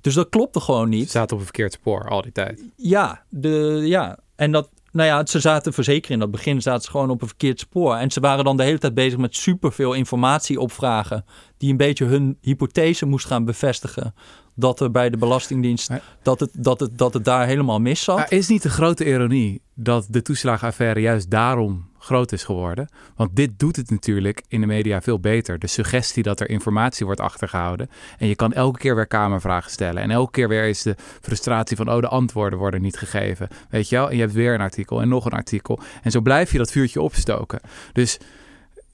Speaker 1: Dus dat klopte gewoon
Speaker 2: Ze
Speaker 1: niet.
Speaker 2: zaten op een verkeerd spoor al die tijd.
Speaker 1: Ja, de, ja. En dat, nou ja, ze zaten verzekerd in dat begin zaten ze gewoon op een verkeerd spoor. En ze waren dan de hele tijd bezig met superveel informatie opvragen. Die een beetje hun hypothese moest gaan bevestigen. Dat er bij de Belastingdienst, dat het, dat het, dat het daar helemaal mis zat.
Speaker 2: Is niet de grote ironie dat de toeslagenaffaire juist daarom groot is geworden? Want dit doet het natuurlijk in de media veel beter. De suggestie dat er informatie wordt achtergehouden. En je kan elke keer weer kamervragen stellen. En elke keer weer is de frustratie van... oh, de antwoorden worden niet gegeven. Weet je wel? En je hebt weer een artikel en nog een artikel. En zo blijf je dat vuurtje opstoken. Dus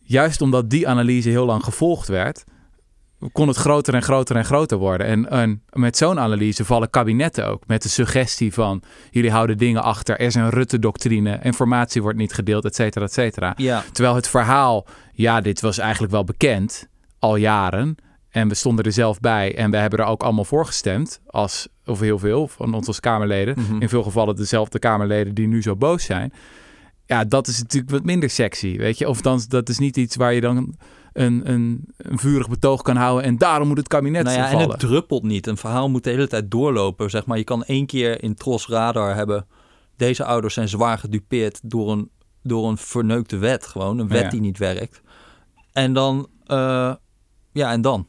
Speaker 2: juist omdat die analyse heel lang gevolgd werd... kon het groter en groter en groter worden. En, en met zo'n analyse vallen kabinetten ook. Met de suggestie van... jullie houden dingen achter, er is een Rutte-doctrine... informatie wordt niet gedeeld, et cetera, et cetera.
Speaker 1: Ja,
Speaker 2: Terwijl het verhaal... ja, dit was eigenlijk wel bekend, al jaren... En we stonden er zelf bij en we hebben er ook allemaal voor gestemd. Als, of heel veel van ons als Kamerleden.
Speaker 1: Mhm.
Speaker 2: In veel gevallen dezelfde Kamerleden die nu zo boos zijn. Ja, dat is natuurlijk wat minder sexy, weet je. Of dan, dat is niet iets waar je dan een, een, een vurig betoog kan houden. En daarom moet het kabinet
Speaker 1: nou ja, en het druppelt niet. Een verhaal moet de hele tijd doorlopen. Zeg maar, je kan één keer in Tros Radar hebben... deze ouders zijn zwaar gedupeerd door een, door een verneukte wet. Gewoon een wet
Speaker 2: Ja.
Speaker 1: die niet werkt. En dan... eh, ja, en dan?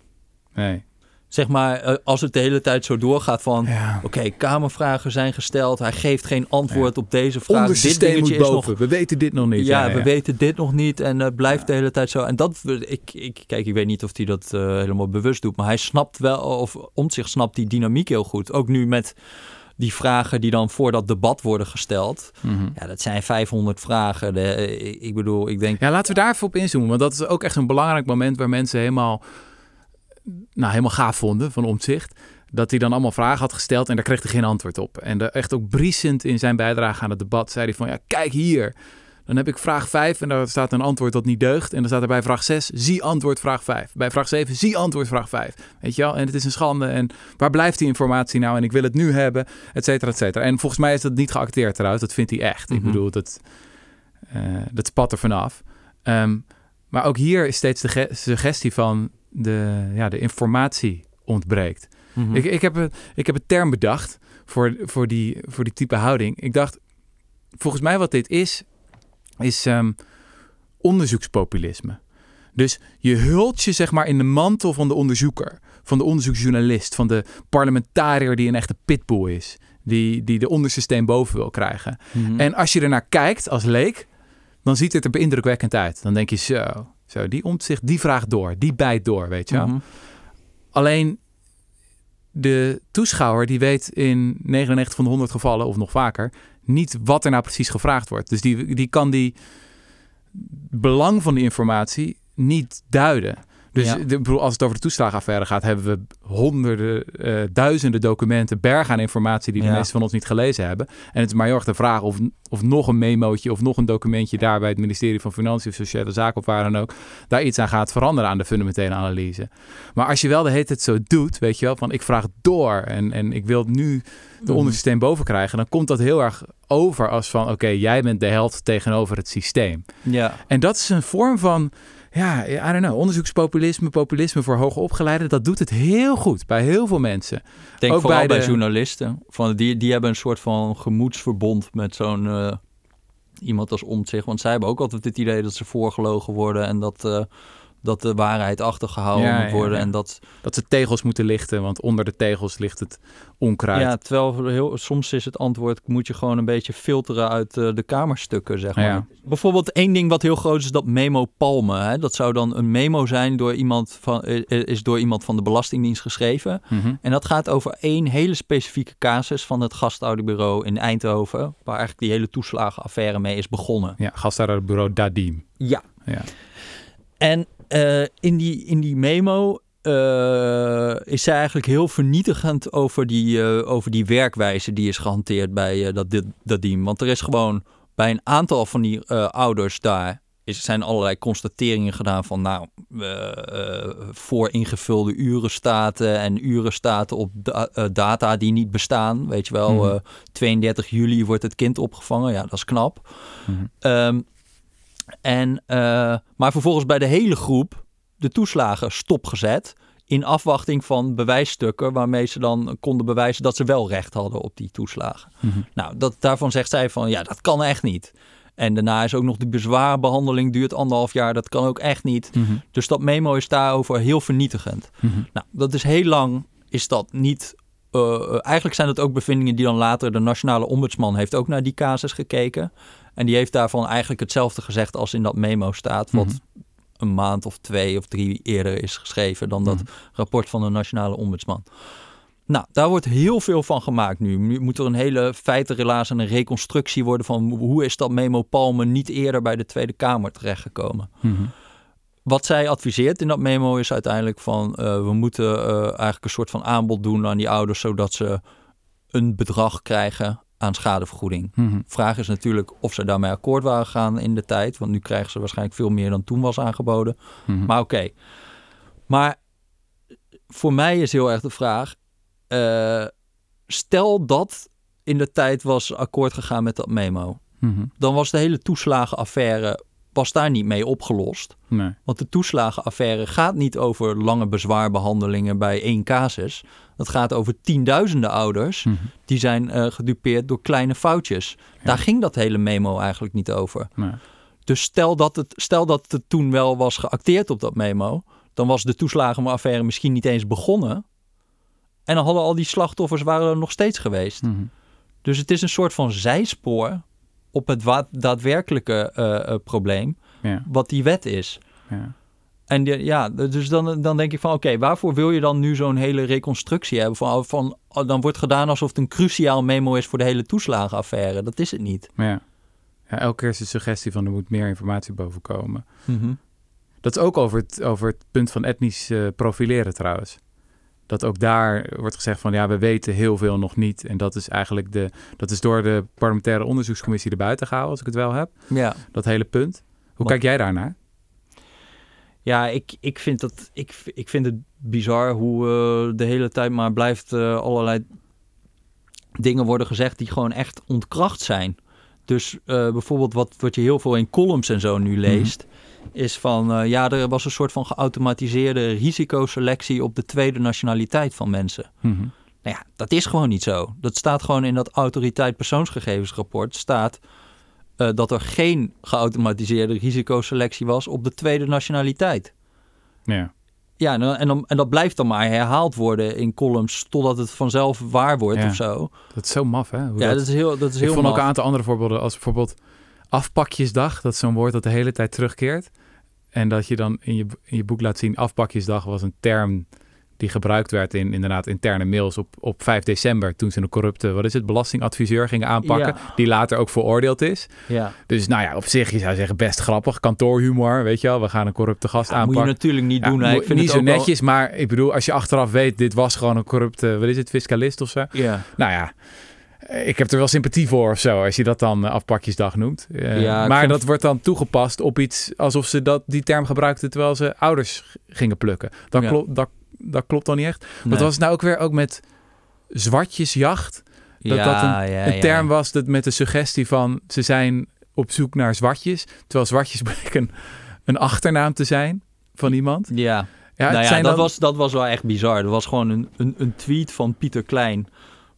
Speaker 2: Nee.
Speaker 1: Zeg maar, eh, als het de hele tijd zo doorgaat van...
Speaker 2: Ja.
Speaker 1: Oké, kamervragen zijn gesteld. Hij geeft geen antwoord op deze vraag. Dit
Speaker 2: systeem moet boven.
Speaker 1: nog...
Speaker 2: We weten dit nog niet.
Speaker 1: Ja, we weten dit nog niet en het blijft de hele tijd zo. En dat, ik, ik, kijk, ik weet niet of hij dat eh, helemaal bewust doet, maar hij snapt wel, of om zich snapt die dynamiek heel goed. Ook nu met die vragen die dan voor dat debat worden gesteld.
Speaker 2: Mhm.
Speaker 1: Ja, dat zijn 500 vragen. De, ik bedoel, ik denk,
Speaker 2: Ja, laten we daar even op inzoomen. Want dat is ook echt een belangrijk moment waar mensen helemaal, nou, helemaal gaaf vonden van omzicht. dat hij dan allemaal vragen had gesteld en daar kreeg hij geen antwoord op. En de, echt ook briesend in zijn bijdrage aan het debat zei hij van, ja, kijk hier. Dan heb ik vraag 5 en daar staat een antwoord dat niet deugt. En dan staat er bij vraag 6, zie antwoord vraag 5. Bij vraag 7, zie antwoord vraag 5. Weet je wel? En het is een schande. En waar blijft die informatie nou? En ik wil het nu hebben, et cetera, et cetera. En volgens mij is dat niet geacteerd eruit. Dat vindt hij echt. Ik
Speaker 1: Mhm.
Speaker 2: bedoel, dat, eh, dat spat er vanaf. Ehm, maar ook hier is steeds de ge- suggestie van de, ja, de informatie ontbreekt.
Speaker 1: Mhm.
Speaker 2: Ik, ik, heb een, ik heb een term bedacht voor, voor, die, voor die type houding. Ik dacht, volgens mij wat dit is, is ehm, onderzoekspopulisme. Dus je hult je zeg maar in de mantel van de onderzoeker, van de onderzoeksjournalist, van de parlementariër die een echte pitbull is, die, die de onderste steen boven wil krijgen.
Speaker 1: Mhm.
Speaker 2: En als je ernaar kijkt als leek, dan ziet het er indrukwekkend uit. Dan denk je zo, zo die omzicht, die vraagt door, die bijt door, weet je wel.
Speaker 1: Mhm.
Speaker 2: Alleen de toeschouwer die weet in 99 van de 100 gevallen, of nog vaker, niet wat er nou precies gevraagd wordt. Dus die, die kan die belang van die informatie niet duiden. Dus
Speaker 1: Ja.
Speaker 2: de, bedoel, als het over de toeslagenaffaire gaat, hebben we honderden, eh, duizenden documenten, bergen aan informatie die de
Speaker 1: Ja.
Speaker 2: meesten van ons niet gelezen hebben. En het is maar heel erg de vraag of, of nog een memootje of nog een documentje daar bij het ministerie van Financiën of Sociale Zaken of waar dan ook, daar iets aan gaat veranderen aan de fundamentele analyse. Maar als je wel de hele tijd zo doet, weet je wel, van ik vraag door en, en ik wil nu de
Speaker 1: Mhm.
Speaker 2: onderste steen boven krijgen, dan komt dat heel erg over als van oké, jij bent de held tegenover het systeem.
Speaker 1: Ja.
Speaker 2: En dat is een vorm van, ja, I don't know, onderzoekspopulisme, populisme voor hoge opgeleiden. Dat doet het heel goed bij heel veel mensen.
Speaker 1: Ik denk
Speaker 2: Ook
Speaker 1: vooral
Speaker 2: bij
Speaker 1: journalisten. Van, die, die hebben een soort van gemoedsverbond met zo'n eh, iemand als Omtzigt. Want zij hebben ook altijd het idee dat ze voorgelogen worden en dat, eh, dat de waarheid achtergehouden
Speaker 2: Ja,
Speaker 1: moet worden.
Speaker 2: ja.
Speaker 1: En dat,
Speaker 2: Dat ze tegels moeten lichten, want onder de tegels ligt het onkruid.
Speaker 1: ja, terwijl heel, soms is het antwoord, moet je gewoon een beetje filteren uit eh, de kamerstukken, zeg maar.
Speaker 2: Ja.
Speaker 1: Bijvoorbeeld één ding wat heel groot is, dat memo palmen. Hè? Dat zou dan een memo zijn door iemand van, eh, is door iemand van de Belastingdienst geschreven.
Speaker 2: Mhm.
Speaker 1: En dat gaat over één hele specifieke casus van het gastouderbureau in Eindhoven, waar eigenlijk die hele toeslagenaffaire mee is begonnen.
Speaker 2: Ja, gastouderbureau Dadim.
Speaker 1: Ja.
Speaker 2: Ja.
Speaker 1: En eh, in, die, in die memo eh, is zij eigenlijk heel vernietigend over die, eh, over die werkwijze die is gehanteerd bij dat, dit- dat team. Want er is gewoon bij een aantal van die ouders daar is, zijn allerlei constateringen gedaan van nou, voor ingevulde urenstaten en urenstaten op da- data die niet bestaan. Weet je wel, eh, 32 juli wordt het kind opgevangen. Ja, dat is knap. Ehm, en, eh, maar vervolgens bij de hele groep de toeslagen stopgezet. In afwachting van bewijsstukken waarmee ze dan konden bewijzen dat ze wel recht hadden op die toeslagen.
Speaker 2: Mhm.
Speaker 1: Nou, dat, daarvan zegt zij van ja, dat kan echt niet. En daarna is ook nog de bezwaarbehandeling, duurt anderhalf jaar, dat kan ook echt niet.
Speaker 2: Mhm.
Speaker 1: Dus dat memo is daarover heel vernietigend.
Speaker 2: Mhm.
Speaker 1: Nou, dat is heel lang, is dat niet. eh, eigenlijk zijn dat ook bevindingen die dan later de nationale ombudsman heeft ook naar die casus gekeken. En die heeft daarvan eigenlijk hetzelfde gezegd als in dat memo staat, wat
Speaker 2: Mhm.
Speaker 1: een maand of twee of drie eerder is geschreven dan dat
Speaker 2: Mhm.
Speaker 1: rapport van de nationale ombudsman. Nou, daar wordt heel veel van gemaakt nu. Nu moet er een hele feitenrelaas en een reconstructie worden van hoe is dat memo Palmen niet eerder bij de Tweede Kamer terechtgekomen.
Speaker 2: Mhm.
Speaker 1: Wat zij adviseert in dat memo is uiteindelijk van eh, we moeten eh, eigenlijk een soort van aanbod doen aan die ouders zodat ze een bedrag krijgen aan schadevergoeding.
Speaker 2: Mhm.
Speaker 1: Vraag is natuurlijk of ze daarmee akkoord waren gegaan in de tijd, want nu krijgen ze waarschijnlijk veel meer dan toen was aangeboden.
Speaker 2: Mhm.
Speaker 1: Maar oké. Maar voor mij is heel erg de vraag: eh, stel dat in de tijd was akkoord gegaan met dat memo,
Speaker 2: Mhm.
Speaker 1: dan was de hele toeslagenaffaire was daar niet mee opgelost.
Speaker 2: Nee.
Speaker 1: Want de toeslagenaffaire gaat niet over lange bezwaarbehandelingen bij één casus. Dat gaat over tienduizenden ouders
Speaker 2: Mhm.
Speaker 1: die zijn eh, gedupeerd door kleine foutjes. Daar ging dat hele memo eigenlijk niet over.
Speaker 2: Nee.
Speaker 1: Dus stel dat, het, stel dat het toen wel was geacteerd op dat memo, dan was de toeslagenaffaire misschien niet eens begonnen. En dan hadden al die slachtoffers waren er nog steeds geweest.
Speaker 2: Mhm.
Speaker 1: Dus het is een soort van zijspoor op het daadwerkelijke eh, eh, probleem,
Speaker 2: Ja.
Speaker 1: wat die wet is.
Speaker 2: Ja.
Speaker 1: En die- ja, dus dan, dan denk ik van oké, waarvoor wil je dan nu zo'n hele reconstructie hebben? Van, van, oh, dan wordt gedaan alsof het een cruciaal memo is voor de hele toeslagenaffaire. Dat is het niet.
Speaker 2: Ja. ja, elke keer is de suggestie van er moet meer informatie boven komen. Dat is ook over het, over het punt van etnisch eh, profileren trouwens. Dat ook daar wordt gezegd van ja, we weten heel veel nog niet. En dat is eigenlijk de, dat is door de parlementaire onderzoekscommissie erbuiten gehouden, als ik het wel heb.
Speaker 1: Ja.
Speaker 2: Dat hele punt. Hoe kijk jij daarnaar?
Speaker 1: Ja, ik, ik, vind dat, ik, ik vind het bizar hoe uh, de hele tijd maar blijft uh, allerlei dingen worden gezegd die gewoon echt ontkracht zijn. Dus uh, bijvoorbeeld wat, wat je heel veel in columns en zo nu
Speaker 2: Mhm.
Speaker 1: leest, is van ja, er was een soort van geautomatiseerde risicoselectie op de tweede nationaliteit van mensen.
Speaker 2: Mhm.
Speaker 1: Nou ja, dat is gewoon niet zo. Dat staat gewoon in dat autoriteit persoonsgegevensrapport staat uh, dat er geen geautomatiseerde risicoselectie was op de tweede nationaliteit.
Speaker 2: Ja.
Speaker 1: Ja, en, en, dat blijft dan maar herhaald worden in columns totdat het vanzelf waar wordt
Speaker 2: Ja.
Speaker 1: of zo.
Speaker 2: Dat is zo maf, hè? Hoe
Speaker 1: Ja, dat is heel, dat is
Speaker 2: ik
Speaker 1: heel
Speaker 2: vond ook een aantal andere voorbeelden, als bijvoorbeeld afpakjesdag. Dat is zo'n woord dat de hele tijd terugkeert. En dat je dan in je, in je boek laat zien, afpakjesdag was een term die gebruikt werd in inderdaad interne mails op, op 5 december. Toen ze een corrupte, wat is het, belastingadviseur gingen aanpakken.
Speaker 1: Ja.
Speaker 2: Die later ook veroordeeld is.
Speaker 1: Ja.
Speaker 2: Dus nou ja, op zich, je zou zeggen, best grappig. Kantoorhumor, weet je wel. We gaan een corrupte gast
Speaker 1: Ja, moet je
Speaker 2: aanpakken.
Speaker 1: natuurlijk niet
Speaker 2: Ja,
Speaker 1: doen.
Speaker 2: mo-
Speaker 1: Ik vind
Speaker 2: niet
Speaker 1: het
Speaker 2: zo
Speaker 1: wel-
Speaker 2: netjes, maar ik bedoel, als je achteraf weet, dit was gewoon een corrupte, wat is het, fiscalist of zo.
Speaker 1: Ja.
Speaker 2: Nou ja, ik heb er wel sympathie voor of zo, als je dat dan eh, afpakjesdag noemt. Eh,
Speaker 1: Ja,
Speaker 2: maar dat wordt dan toegepast op iets alsof ze dat, die term gebruikten terwijl ze ouders gingen plukken. Dat,
Speaker 1: Ja.
Speaker 2: klopt, dat, dat klopt dan niet echt. Wat
Speaker 1: Nee.
Speaker 2: was het nou ook weer ook met zwartjesjacht? Dat
Speaker 1: ja,
Speaker 2: dat een,
Speaker 1: ja,
Speaker 2: een
Speaker 1: ja.
Speaker 2: term was dat met de suggestie van ze zijn op zoek naar zwartjes. Terwijl zwartjes blijken een achternaam te zijn van iemand.
Speaker 1: Ja,
Speaker 2: Ja,
Speaker 1: nou ja, dat,
Speaker 2: dan-
Speaker 1: was, dat was wel echt bizar. Dat was gewoon een, een, een tweet van Pieter Klein.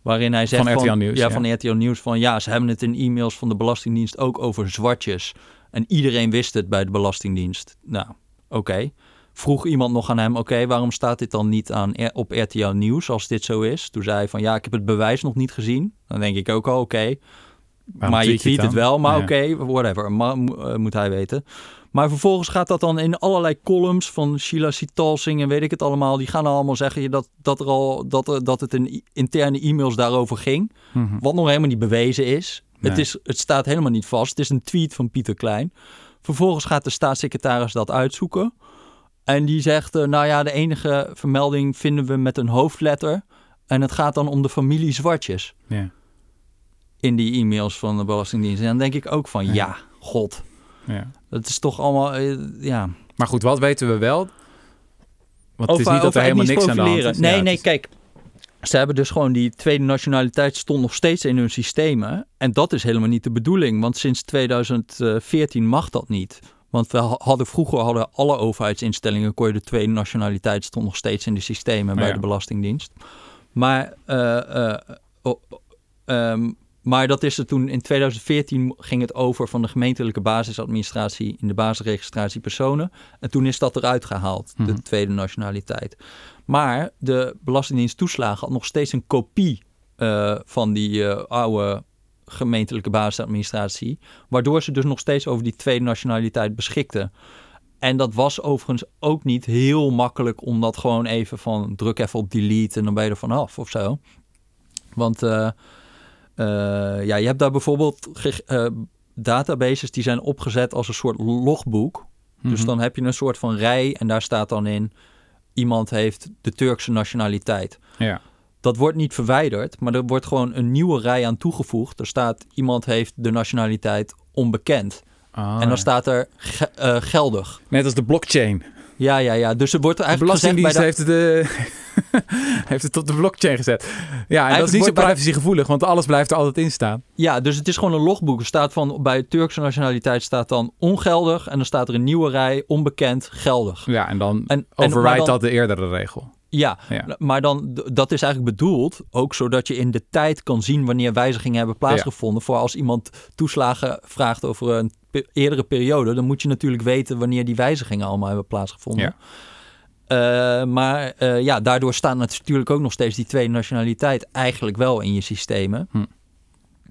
Speaker 1: Waarin hij zegt
Speaker 2: Van RTL Nieuws,
Speaker 1: Ja,
Speaker 2: ja.
Speaker 1: van RTL Nieuws. Van ja, ze hebben het in e-mails van de Belastingdienst ook over zwartjes. En iedereen wist het bij de Belastingdienst. Nou, oké. Vroeg iemand nog aan hem, oké, waarom staat dit dan niet aan, op RTL Nieuws als dit zo is? Toen zei hij van, ja, ik heb het bewijs nog niet gezien. Dan denk ik ook al, oké. Maar je
Speaker 2: tweet je het
Speaker 1: wel, maar
Speaker 2: Ja.
Speaker 1: oké, whatever. Maar, eh, moet hij weten. Maar vervolgens gaat dat dan in allerlei columns van Sheila Sitalsing en weet ik het allemaal. Die gaan allemaal zeggen dat, dat, er al, dat, er, dat het in interne e-mails daarover ging.
Speaker 2: Mhm.
Speaker 1: Wat nog helemaal niet bewezen is.
Speaker 2: Nee.
Speaker 1: Het, is. het staat helemaal niet vast. Het is een tweet van Pieter Klein. Vervolgens gaat de staatssecretaris dat uitzoeken. En die zegt, eh, nou ja, de enige vermelding vinden we met een hoofdletter. En het gaat dan om de familie Zwartjes
Speaker 2: Ja.
Speaker 1: in die e-mails van de Belastingdienst. En dan denk ik ook van,
Speaker 2: Ja.
Speaker 1: ja, god.
Speaker 2: Ja.
Speaker 1: Dat is toch allemaal, eh, ja.
Speaker 2: Maar goed, wat weten we wel? Want het is niet dat er helemaal niks aan de hand is.
Speaker 1: Nee,
Speaker 2: Ja,
Speaker 1: nee,
Speaker 2: is-
Speaker 1: kijk. Ze hebben dus gewoon die tweede nationaliteit stond nog steeds in hun systemen. En dat is helemaal niet de bedoeling. Want sinds 2014 mag dat niet. Want we ha- hadden vroeger hadden alle overheidsinstellingen kon je de tweede nationaliteit stond nog steeds in de systemen bij
Speaker 2: ja.
Speaker 1: de Belastingdienst. Maar, oh, ehm, maar dat is er toen in 2014 ging het over van de gemeentelijke basisadministratie in de basisregistratie personen. En toen is dat eruit gehaald,
Speaker 2: Mhm.
Speaker 1: de tweede nationaliteit. Maar de Belastingdienst toeslagen had nog steeds een kopie eh, van die eh, oude gemeentelijke basisadministratie. Waardoor ze dus nog steeds over die tweede nationaliteit beschikten. En dat was overigens ook niet heel makkelijk om dat gewoon even van druk even op delete en dan ben je er vanaf of zo. Want eh, ja, je hebt daar bijvoorbeeld eh, databases die zijn opgezet als een soort logboek. Dus
Speaker 2: Mhm.
Speaker 1: dan heb je een soort van rij en daar staat dan in... iemand heeft de Turkse nationaliteit.
Speaker 2: Ja.
Speaker 1: Dat wordt niet verwijderd, maar er wordt gewoon een nieuwe rij aan toegevoegd. Er staat iemand heeft de nationaliteit onbekend.
Speaker 2: Ah,
Speaker 1: en dan staat er ge- eh, geldig.
Speaker 2: Net als de blockchain.
Speaker 1: Ja, ja, ja. Dus er wordt
Speaker 2: De
Speaker 1: eigenlijk gezegd bij
Speaker 2: Belastingdienst
Speaker 1: de...
Speaker 2: heeft, het, eh, heeft het op de blockchain gezet. Ja, en dat is niet zo privacygevoelig, want alles blijft er altijd in staan.
Speaker 1: Ja, dus het is gewoon een logboek. Er staat van bij Turkse nationaliteit staat dan ongeldig. En dan staat er een nieuwe rij, onbekend, geldig.
Speaker 2: Ja, en dan
Speaker 1: En, dan-
Speaker 2: dat de eerdere regel.
Speaker 1: Ja,
Speaker 2: Ja.
Speaker 1: maar dan, dat is eigenlijk bedoeld ook zodat je in de tijd kan zien wanneer wijzigingen hebben plaatsgevonden. Voor als iemand toeslagen vraagt over een eerdere periode, dan moet je natuurlijk weten wanneer die wijzigingen allemaal hebben plaatsgevonden.
Speaker 2: Ja.
Speaker 1: Eh, maar eh, ja, daardoor staat natuurlijk ook nog steeds die tweede nationaliteit eigenlijk wel in je systemen.
Speaker 2: Hm.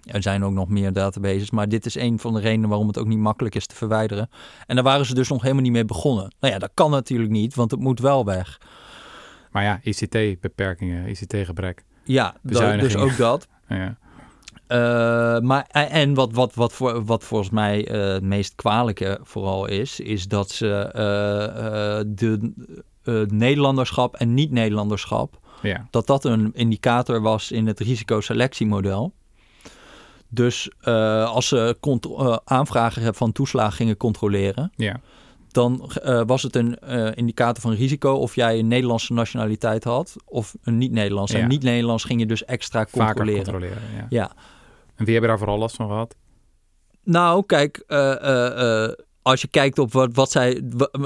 Speaker 1: Er zijn ook nog meer databases, maar dit is een van de redenen waarom het ook niet makkelijk is te verwijderen. En daar waren ze dus nog helemaal niet mee begonnen. Nou ja, dat kan natuurlijk niet, want het moet wel weg.
Speaker 2: Maar ja, ICT-beperkingen, ICT-gebrek.
Speaker 1: Ja, dus ook dat.
Speaker 2: Ja.
Speaker 1: Eh, maar, en wat, wat, wat, voor, wat volgens mij eh, het meest kwalijke vooral is, is dat ze eh, eh, de eh, Nederlanderschap en niet-Nederlanderschap
Speaker 2: Ja.
Speaker 1: dat dat een indicator was in het risicoselectiemodel. Dus eh, als ze eh, aanvragen van toeslagen gingen controleren,
Speaker 2: Ja.
Speaker 1: dan eh, was het een eh, indicator van risico of jij een Nederlandse nationaliteit had of een niet-Nederlands.
Speaker 2: Ja.
Speaker 1: En niet-Nederlands ging je dus extra
Speaker 2: Vaker
Speaker 1: controleren.
Speaker 2: controleren. Ja.
Speaker 1: Ja.
Speaker 2: En wie hebben daar vooral last van gehad?
Speaker 1: Nou, kijk, eh, eh, eh, als je kijkt op wat, wat zij.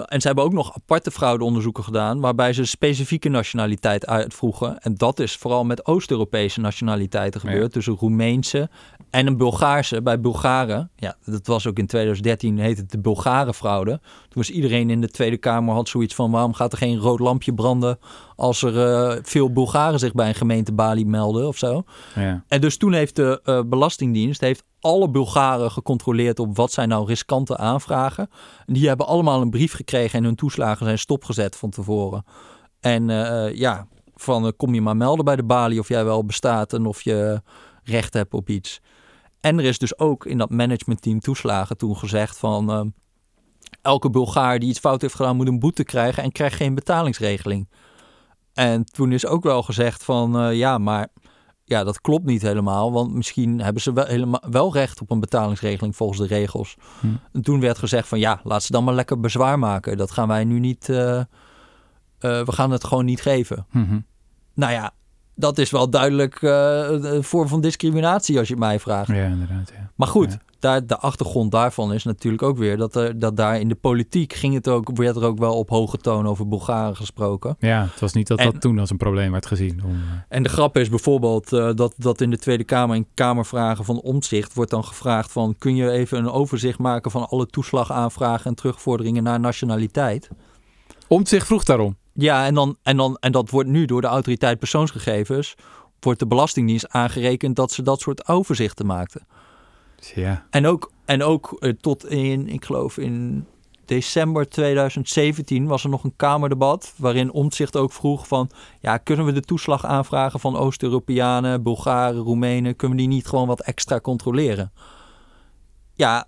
Speaker 1: En ze hebben ook nog aparte fraudeonderzoeken gedaan. waarbij ze specifieke nationaliteit uitvroegen. En dat is vooral met Oost-Europese nationaliteiten
Speaker 2: Ja.
Speaker 1: gebeurd. Dus een Roemeense en een Bulgaarse. Bij Bulgaren, ja, dat was ook in 2013, heette het de Bulgarenfraude. Toen was iedereen in de Tweede Kamer had zoiets van: waarom gaat er geen rood lampje branden. als er eh, veel Bulgaren zich bij een gemeente Bali melden of zo?
Speaker 2: Ja.
Speaker 1: En dus toen heeft de eh, Belastingdienst heeft alle Bulgaren gecontroleerd op wat zijn nou riskante aanvragen. En die hebben allemaal een brief gekregen en hun toeslagen zijn stopgezet van tevoren. En eh, ja, van kom je maar melden bij de balie of jij wel bestaat en of je recht hebt op iets. En er is dus ook in dat managementteam toeslagen toen gezegd van eh, elke Bulgaar die iets fout heeft gedaan moet een boete krijgen en krijgt geen betalingsregeling. En toen is ook wel gezegd van eh, ja, maar ja, dat klopt niet helemaal. Want misschien hebben ze wel, helemaal, wel recht op een betalingsregeling volgens de regels.
Speaker 2: Hm.
Speaker 1: En toen werd gezegd van ja, laat ze dan maar lekker bezwaar maken. Dat gaan wij nu niet. eh, eh, we gaan het gewoon niet geven.
Speaker 2: Mhm.
Speaker 1: Nou ja, dat is wel duidelijk eh, een vorm van discriminatie als je het mij vraagt.
Speaker 2: Ja, inderdaad. Ja.
Speaker 1: Maar goed,
Speaker 2: Ja.
Speaker 1: daar, de achtergrond daarvan is natuurlijk ook weer dat, er, dat daar in de politiek ging het ook, werd er ook wel op hoge toon over Bulgaren gesproken.
Speaker 2: ja, het was niet dat
Speaker 1: En-
Speaker 2: dat toen als een probleem werd gezien. Om, eh,
Speaker 1: En de grap is bijvoorbeeld eh, dat, dat in de Tweede Kamer in Kamervragen van Omtzigt wordt dan gevraagd van kun je even een overzicht maken van alle toeslagaanvragen en terugvorderingen naar nationaliteit?
Speaker 2: Om zich vroeg daarom.
Speaker 1: Ja, en, dan, en, dan, en dat wordt nu door de autoriteit persoonsgegevens, wordt de Belastingdienst aangerekend dat ze dat soort overzichten maakten.
Speaker 2: Ja.
Speaker 1: En ook, en ook eh, tot in, ik geloof in december 2017 was er nog een Kamerdebat waarin Omtzigt ook vroeg van, ja, kunnen we de toeslag aanvragen van Oost-Europeanen, Bulgaren, Roemenen, kunnen we die niet gewoon wat extra controleren? Ja,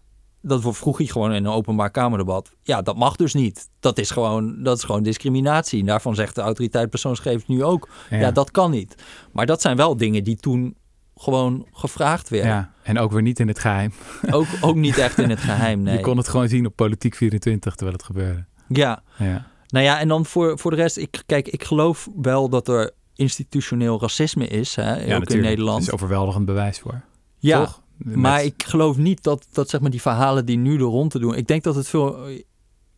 Speaker 1: dat vroeg hij gewoon in een openbaar Kamerdebat. Ja, dat mag dus niet. Dat is gewoon, dat is gewoon discriminatie. En daarvan zegt de autoriteit persoonsgegevens nu ook,
Speaker 2: Ja.
Speaker 1: ja, dat kan niet. Maar dat zijn wel dingen die toen gewoon gevraagd werden.
Speaker 2: ja. En ook weer niet in het geheim.
Speaker 1: Ook, ook niet echt in het geheim, nee.
Speaker 2: Je kon het gewoon zien op Politiek 24 terwijl het gebeurde.
Speaker 1: Ja,
Speaker 2: Ja.
Speaker 1: nou ja, en dan voor, voor de rest, ik, kijk, ik geloof wel dat er institutioneel racisme is, hè, ook in. Nederland.
Speaker 2: Er is overweldigend bewijs voor.
Speaker 1: ja,
Speaker 2: Toch?
Speaker 1: Maar ik geloof niet dat, dat zeg maar die verhalen die nu de rond te doen. Ik denk dat het veel.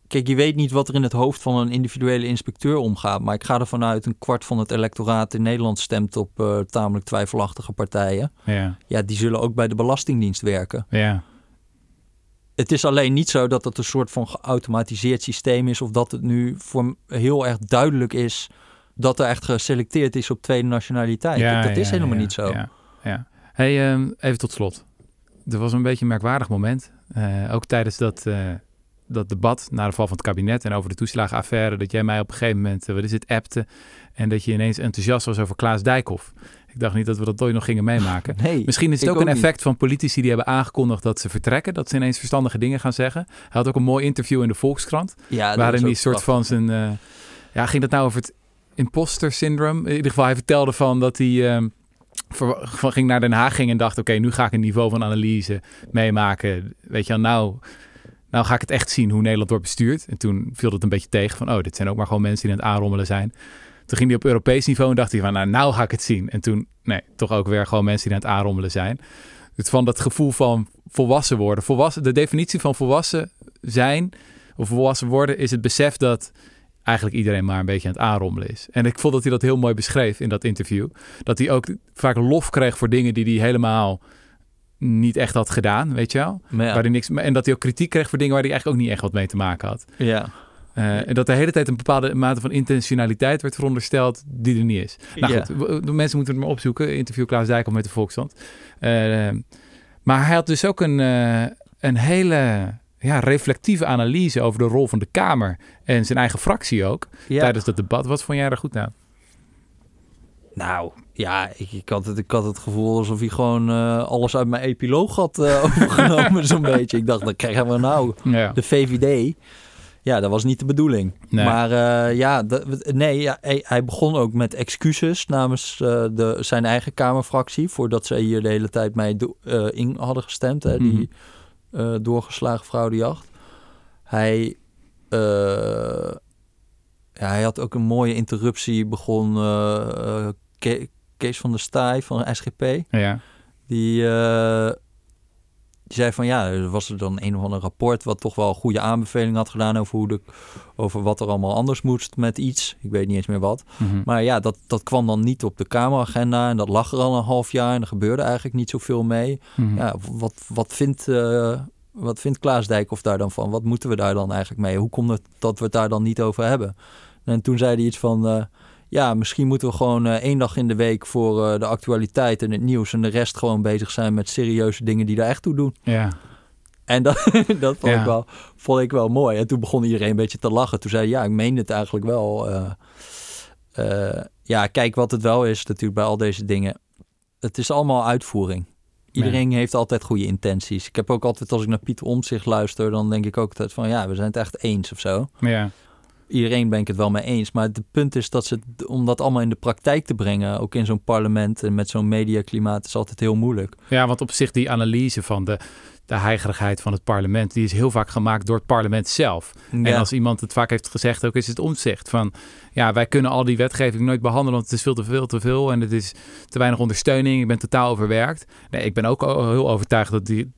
Speaker 1: Kijk, je weet niet wat er in het hoofd van een individuele inspecteur omgaat. Maar ik ga ervan uit een kwart van het electoraat in Nederland stemt op eh, tamelijk twijfelachtige partijen.
Speaker 2: Ja.
Speaker 1: Ja, die zullen ook bij de Belastingdienst werken.
Speaker 2: Ja.
Speaker 1: Het is alleen niet zo dat het een soort van geautomatiseerd systeem is. Of dat het nu voor heel erg duidelijk is dat er echt geselecteerd is op tweede nationaliteit.
Speaker 2: Ja,
Speaker 1: dat is
Speaker 2: ja,
Speaker 1: helemaal
Speaker 2: ja,
Speaker 1: niet zo.
Speaker 2: Ja, ja. Hey, ehm, even tot slot. Er was een beetje een merkwaardig moment. eh, ook tijdens dat, eh, dat debat na de val van het kabinet en over de toeslagenaffaire. Dat jij mij op een gegeven moment, eh, wat is het, appte. En dat je ineens enthousiast was over Klaas Dijkhoff. Ik dacht niet dat we dat ooit nog gingen meemaken.
Speaker 1: Nee,
Speaker 2: Misschien is het ook een
Speaker 1: niet.
Speaker 2: effect van politici die hebben aangekondigd dat ze vertrekken. Dat ze ineens verstandige dingen gaan zeggen. Hij had ook een mooi interview in de Volkskrant.
Speaker 1: Ja,
Speaker 2: waarin
Speaker 1: ook
Speaker 2: soort van zijn... ja, ging dat nou over het imposter syndrome? In ieder geval, hij vertelde van dat hij... ehm, van ging naar Den Haag ging en dacht... oké, nu ga ik een niveau van analyse meemaken. Weet je nou, nou ga ik het echt zien hoe Nederland wordt bestuurd. En toen viel het een beetje tegen van... oh, dit zijn ook maar gewoon mensen die aan het aanrommelen zijn. Toen ging hij op Europees niveau en dacht hij van... nou, nou ga ik het zien. En toen, nee, toch ook weer gewoon mensen die aan het aanrommelen zijn. Dus van dat gevoel van volwassen worden. Volwassen, de definitie van volwassen zijn of volwassen worden is het besef dat eigenlijk iedereen maar een beetje aan het aanrommelen is. En ik vond dat hij dat heel mooi beschreef in dat interview. Dat hij ook vaak lof kreeg voor dingen die hij helemaal niet echt had gedaan, weet je wel.
Speaker 1: Ja,
Speaker 2: Waar hij niks, en dat hij ook kritiek kreeg voor dingen waar hij eigenlijk ook niet echt wat mee te maken had.
Speaker 1: ja.
Speaker 2: Eh, En dat de hele tijd een bepaalde mate van intentionaliteit werd verondersteld die er niet is. Nou
Speaker 1: Ja.
Speaker 2: goed, de mensen moeten het maar opzoeken. Interview Klaas Dijkhoff met de Volksstand. Eh, maar hij had dus ook een, eh, een hele ja, reflectieve analyse over de rol van de Kamer en zijn eigen fractie ook.
Speaker 1: Ja.
Speaker 2: Tijdens dat debat. Wat vond jij er goed aan?
Speaker 1: Nou, ja, ik, ik, had het, ik had het gevoel alsof hij gewoon eh, alles uit mijn epiloog had eh, overgenomen, zo'n beetje. Ik dacht, dan krijgen we nou
Speaker 2: Ja.
Speaker 1: de VVD. ja, dat was niet de bedoeling.
Speaker 2: Nee.
Speaker 1: Maar eh, ja, de- nee, ja, hij, hij begon ook met excuses namens de, zijn eigen Kamerfractie. Voordat ze hier de hele tijd mee in hadden gestemd. Hè, die eh, doorgeslagen fraudejacht. Hij, eh, ja, hij had ook een mooie interruptie. Begon eh, Ke- Kees van der Staaij van SGP.
Speaker 2: Ja.
Speaker 1: Die, die zei van ja, er was er dan een of ander rapport wat toch wel een goede aanbeveling had gedaan over, hoe de, over wat er allemaal anders moest met iets. Ik weet niet eens meer wat.
Speaker 2: Mhm.
Speaker 1: Maar ja, dat, dat kwam dan niet op de Kameragenda en dat lag er al een half jaar en er gebeurde eigenlijk niet zoveel mee.
Speaker 2: Mhm.
Speaker 1: Ja, wat, wat, vindt, eh, wat vindt Klaas Dijkhoff daar dan van? Wat moeten we daar dan eigenlijk mee? Hoe komt het dat we het daar dan niet over hebben? En toen zei hij iets van... eh, ja, misschien moeten we gewoon eh, één dag in de week voor eh, de actualiteit en het nieuws... en de rest gewoon bezig zijn met serieuze dingen die daar echt toe doen.
Speaker 2: ja.
Speaker 1: En dat, dat vond,
Speaker 2: Ja.
Speaker 1: ik wel, vond ik wel mooi. En toen begon iedereen een beetje te lachen. Toen zei hij, ja, ik meen het eigenlijk wel. eh, ja, kijk wat het wel is natuurlijk bij al deze dingen. Het is allemaal uitvoering. Iedereen heeft altijd goede intenties. Ik heb ook altijd, als ik naar Pieter Omtzigt luister... dan denk ik ook altijd van, ja, we zijn het echt eens of zo.
Speaker 2: ja.
Speaker 1: Iedereen ben ik het wel mee eens. Maar het punt is dat ze, om dat allemaal in de praktijk te brengen... ook in zo'n parlement en met zo'n mediaklimaat... is altijd heel moeilijk.
Speaker 2: Ja, want op zich die analyse van de, de heigerigheid van het parlement, die is heel vaak gemaakt door het parlement zelf. En als iemand het vaak heeft gezegd, ook is het omzicht van, ja, wij kunnen al die wetgeving nooit behandelen, want het is veel te veel, te veel en het is te weinig ondersteuning. Ik ben totaal overwerkt. Nee, ik ben ook heel overtuigd dat die,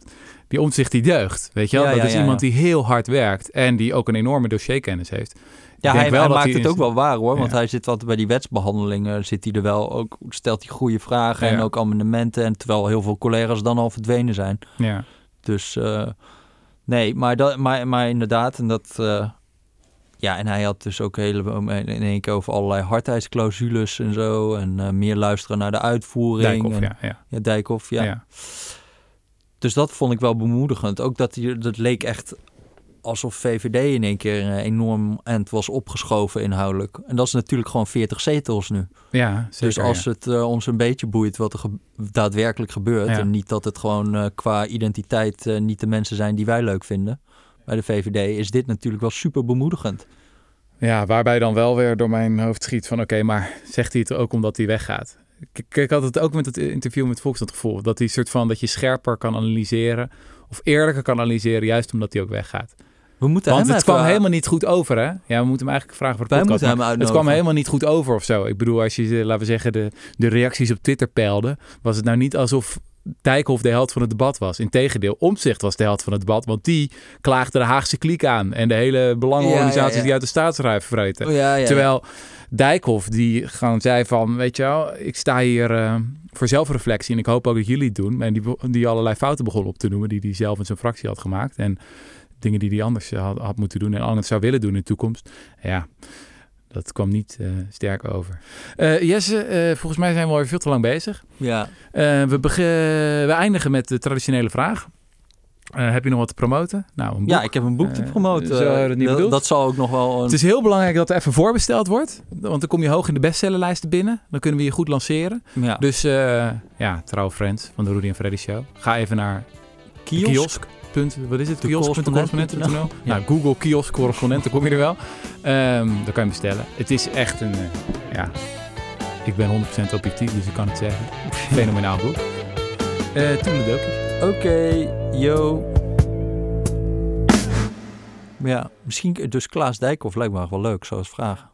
Speaker 2: die omzicht die deugt, weet je wel?
Speaker 1: Ja,
Speaker 2: dat
Speaker 1: ja,
Speaker 2: is iemand die heel hard werkt en die ook een enorme dossierkennis heeft.
Speaker 1: Ja, hij,
Speaker 2: wel
Speaker 1: hij
Speaker 2: dat
Speaker 1: maakt
Speaker 2: hij
Speaker 1: het ook wel waar hoor. Want
Speaker 2: Ja.
Speaker 1: hij zit altijd bij die wetsbehandelingen. Zit hij er wel ook, stelt hij goede vragen en ook amendementen. En terwijl heel veel collega's dan al verdwenen zijn.
Speaker 2: Ja,
Speaker 1: Dus eh, nee, maar, dat, maar, maar inderdaad. En dat. eh, ja, en hij had dus ook hele, in één keer over allerlei hardheidsclausules en zo. En eh, meer luisteren naar de uitvoering.
Speaker 2: Dijkhoff,
Speaker 1: en,
Speaker 2: ja, ja.
Speaker 1: ja, Dijkhoff, ja.
Speaker 2: ja.
Speaker 1: Dus dat vond ik wel bemoedigend. Ook dat, hij, dat leek echt alsof VVD in één keer een enorm end was opgeschoven inhoudelijk. En dat is natuurlijk gewoon 40 zetels nu.
Speaker 2: Ja, zeker,
Speaker 1: dus als
Speaker 2: ja.
Speaker 1: het eh, ons een beetje boeit wat er ge- daadwerkelijk gebeurt...
Speaker 2: Ja.
Speaker 1: en niet dat het gewoon eh, qua identiteit eh, niet de mensen zijn die wij leuk vinden... bij de VVD is dit natuurlijk wel super bemoedigend.
Speaker 2: Ja, waarbij dan wel weer door mijn hoofd schiet van... oké, maar zegt hij het ook omdat hij weggaat? Ik, ik had het ook met het interview met Fox het gevoel... dat hij soort van dat je scherper kan analyseren... of eerlijker kan analyseren, juist omdat hij ook weggaat.
Speaker 1: We moeten
Speaker 2: Want
Speaker 1: hem
Speaker 2: het
Speaker 1: even-
Speaker 2: kwam helemaal niet goed over, hè? Ja, we moeten hem eigenlijk vragen voor de
Speaker 1: Wij
Speaker 2: podcast.
Speaker 1: moeten hem
Speaker 2: het kwam helemaal niet goed over of zo. Ik bedoel, als je, eh, laten we zeggen, de, de reacties op Twitter peilde... was het nou niet alsof Dijkhoff de held van het debat was. Integendeel, Omtzigt was de held van het debat... want die klaagde de Haagse kliek aan... en de hele belangenorganisaties
Speaker 1: Ja, ja, ja.
Speaker 2: die uit de staatsruif vreten.
Speaker 1: Oh,
Speaker 2: Terwijl Dijkhoff die gewoon zei van, weet je wel, ik sta hier eh, voor zelfreflectie en ik hoop ook dat jullie het doen. En die, die allerlei fouten begon op te noemen die hij zelf in zijn fractie had gemaakt. En dingen die hij anders eh, had, had moeten doen en anders zou willen doen in de toekomst. Ja, dat kwam niet eh, sterk over. Eh, Jesse, volgens mij zijn we alweer veel te lang bezig.
Speaker 1: ja.
Speaker 2: We, we eindigen met de traditionele vraag. Heb je nog wat te promoten? Nou, een boek.
Speaker 1: ja, ik heb een boek te promoten.
Speaker 2: dat niet
Speaker 1: dat, zal ook nog wel... Een...
Speaker 2: Het is heel belangrijk dat er even voorbesteld wordt. Want dan kom je hoog in de bestsellerlijsten binnen. Dan kunnen we je goed lanceren.
Speaker 1: ja.
Speaker 2: Dus ja, trouw friends van de Rudy en Freddy Show. Ga even naar
Speaker 1: kiosk.
Speaker 2: kiosk. Punt, wat is het?
Speaker 1: De
Speaker 2: Kiosk.correspondenten.nl
Speaker 1: correspondent.nl.
Speaker 2: Nou, Google kiosk correspondent, dan kom je er wel. Ehm dan kan je bestellen. Het is echt een, eh, ja, ik ben 100% objectief, dus ik kan het zeggen. Fenomenaal boek. Eh Toedeledokies.
Speaker 1: Oké, yo. Ja, misschien dus Klaas Dijkhoff lijkt me wel leuk, zoals vragen.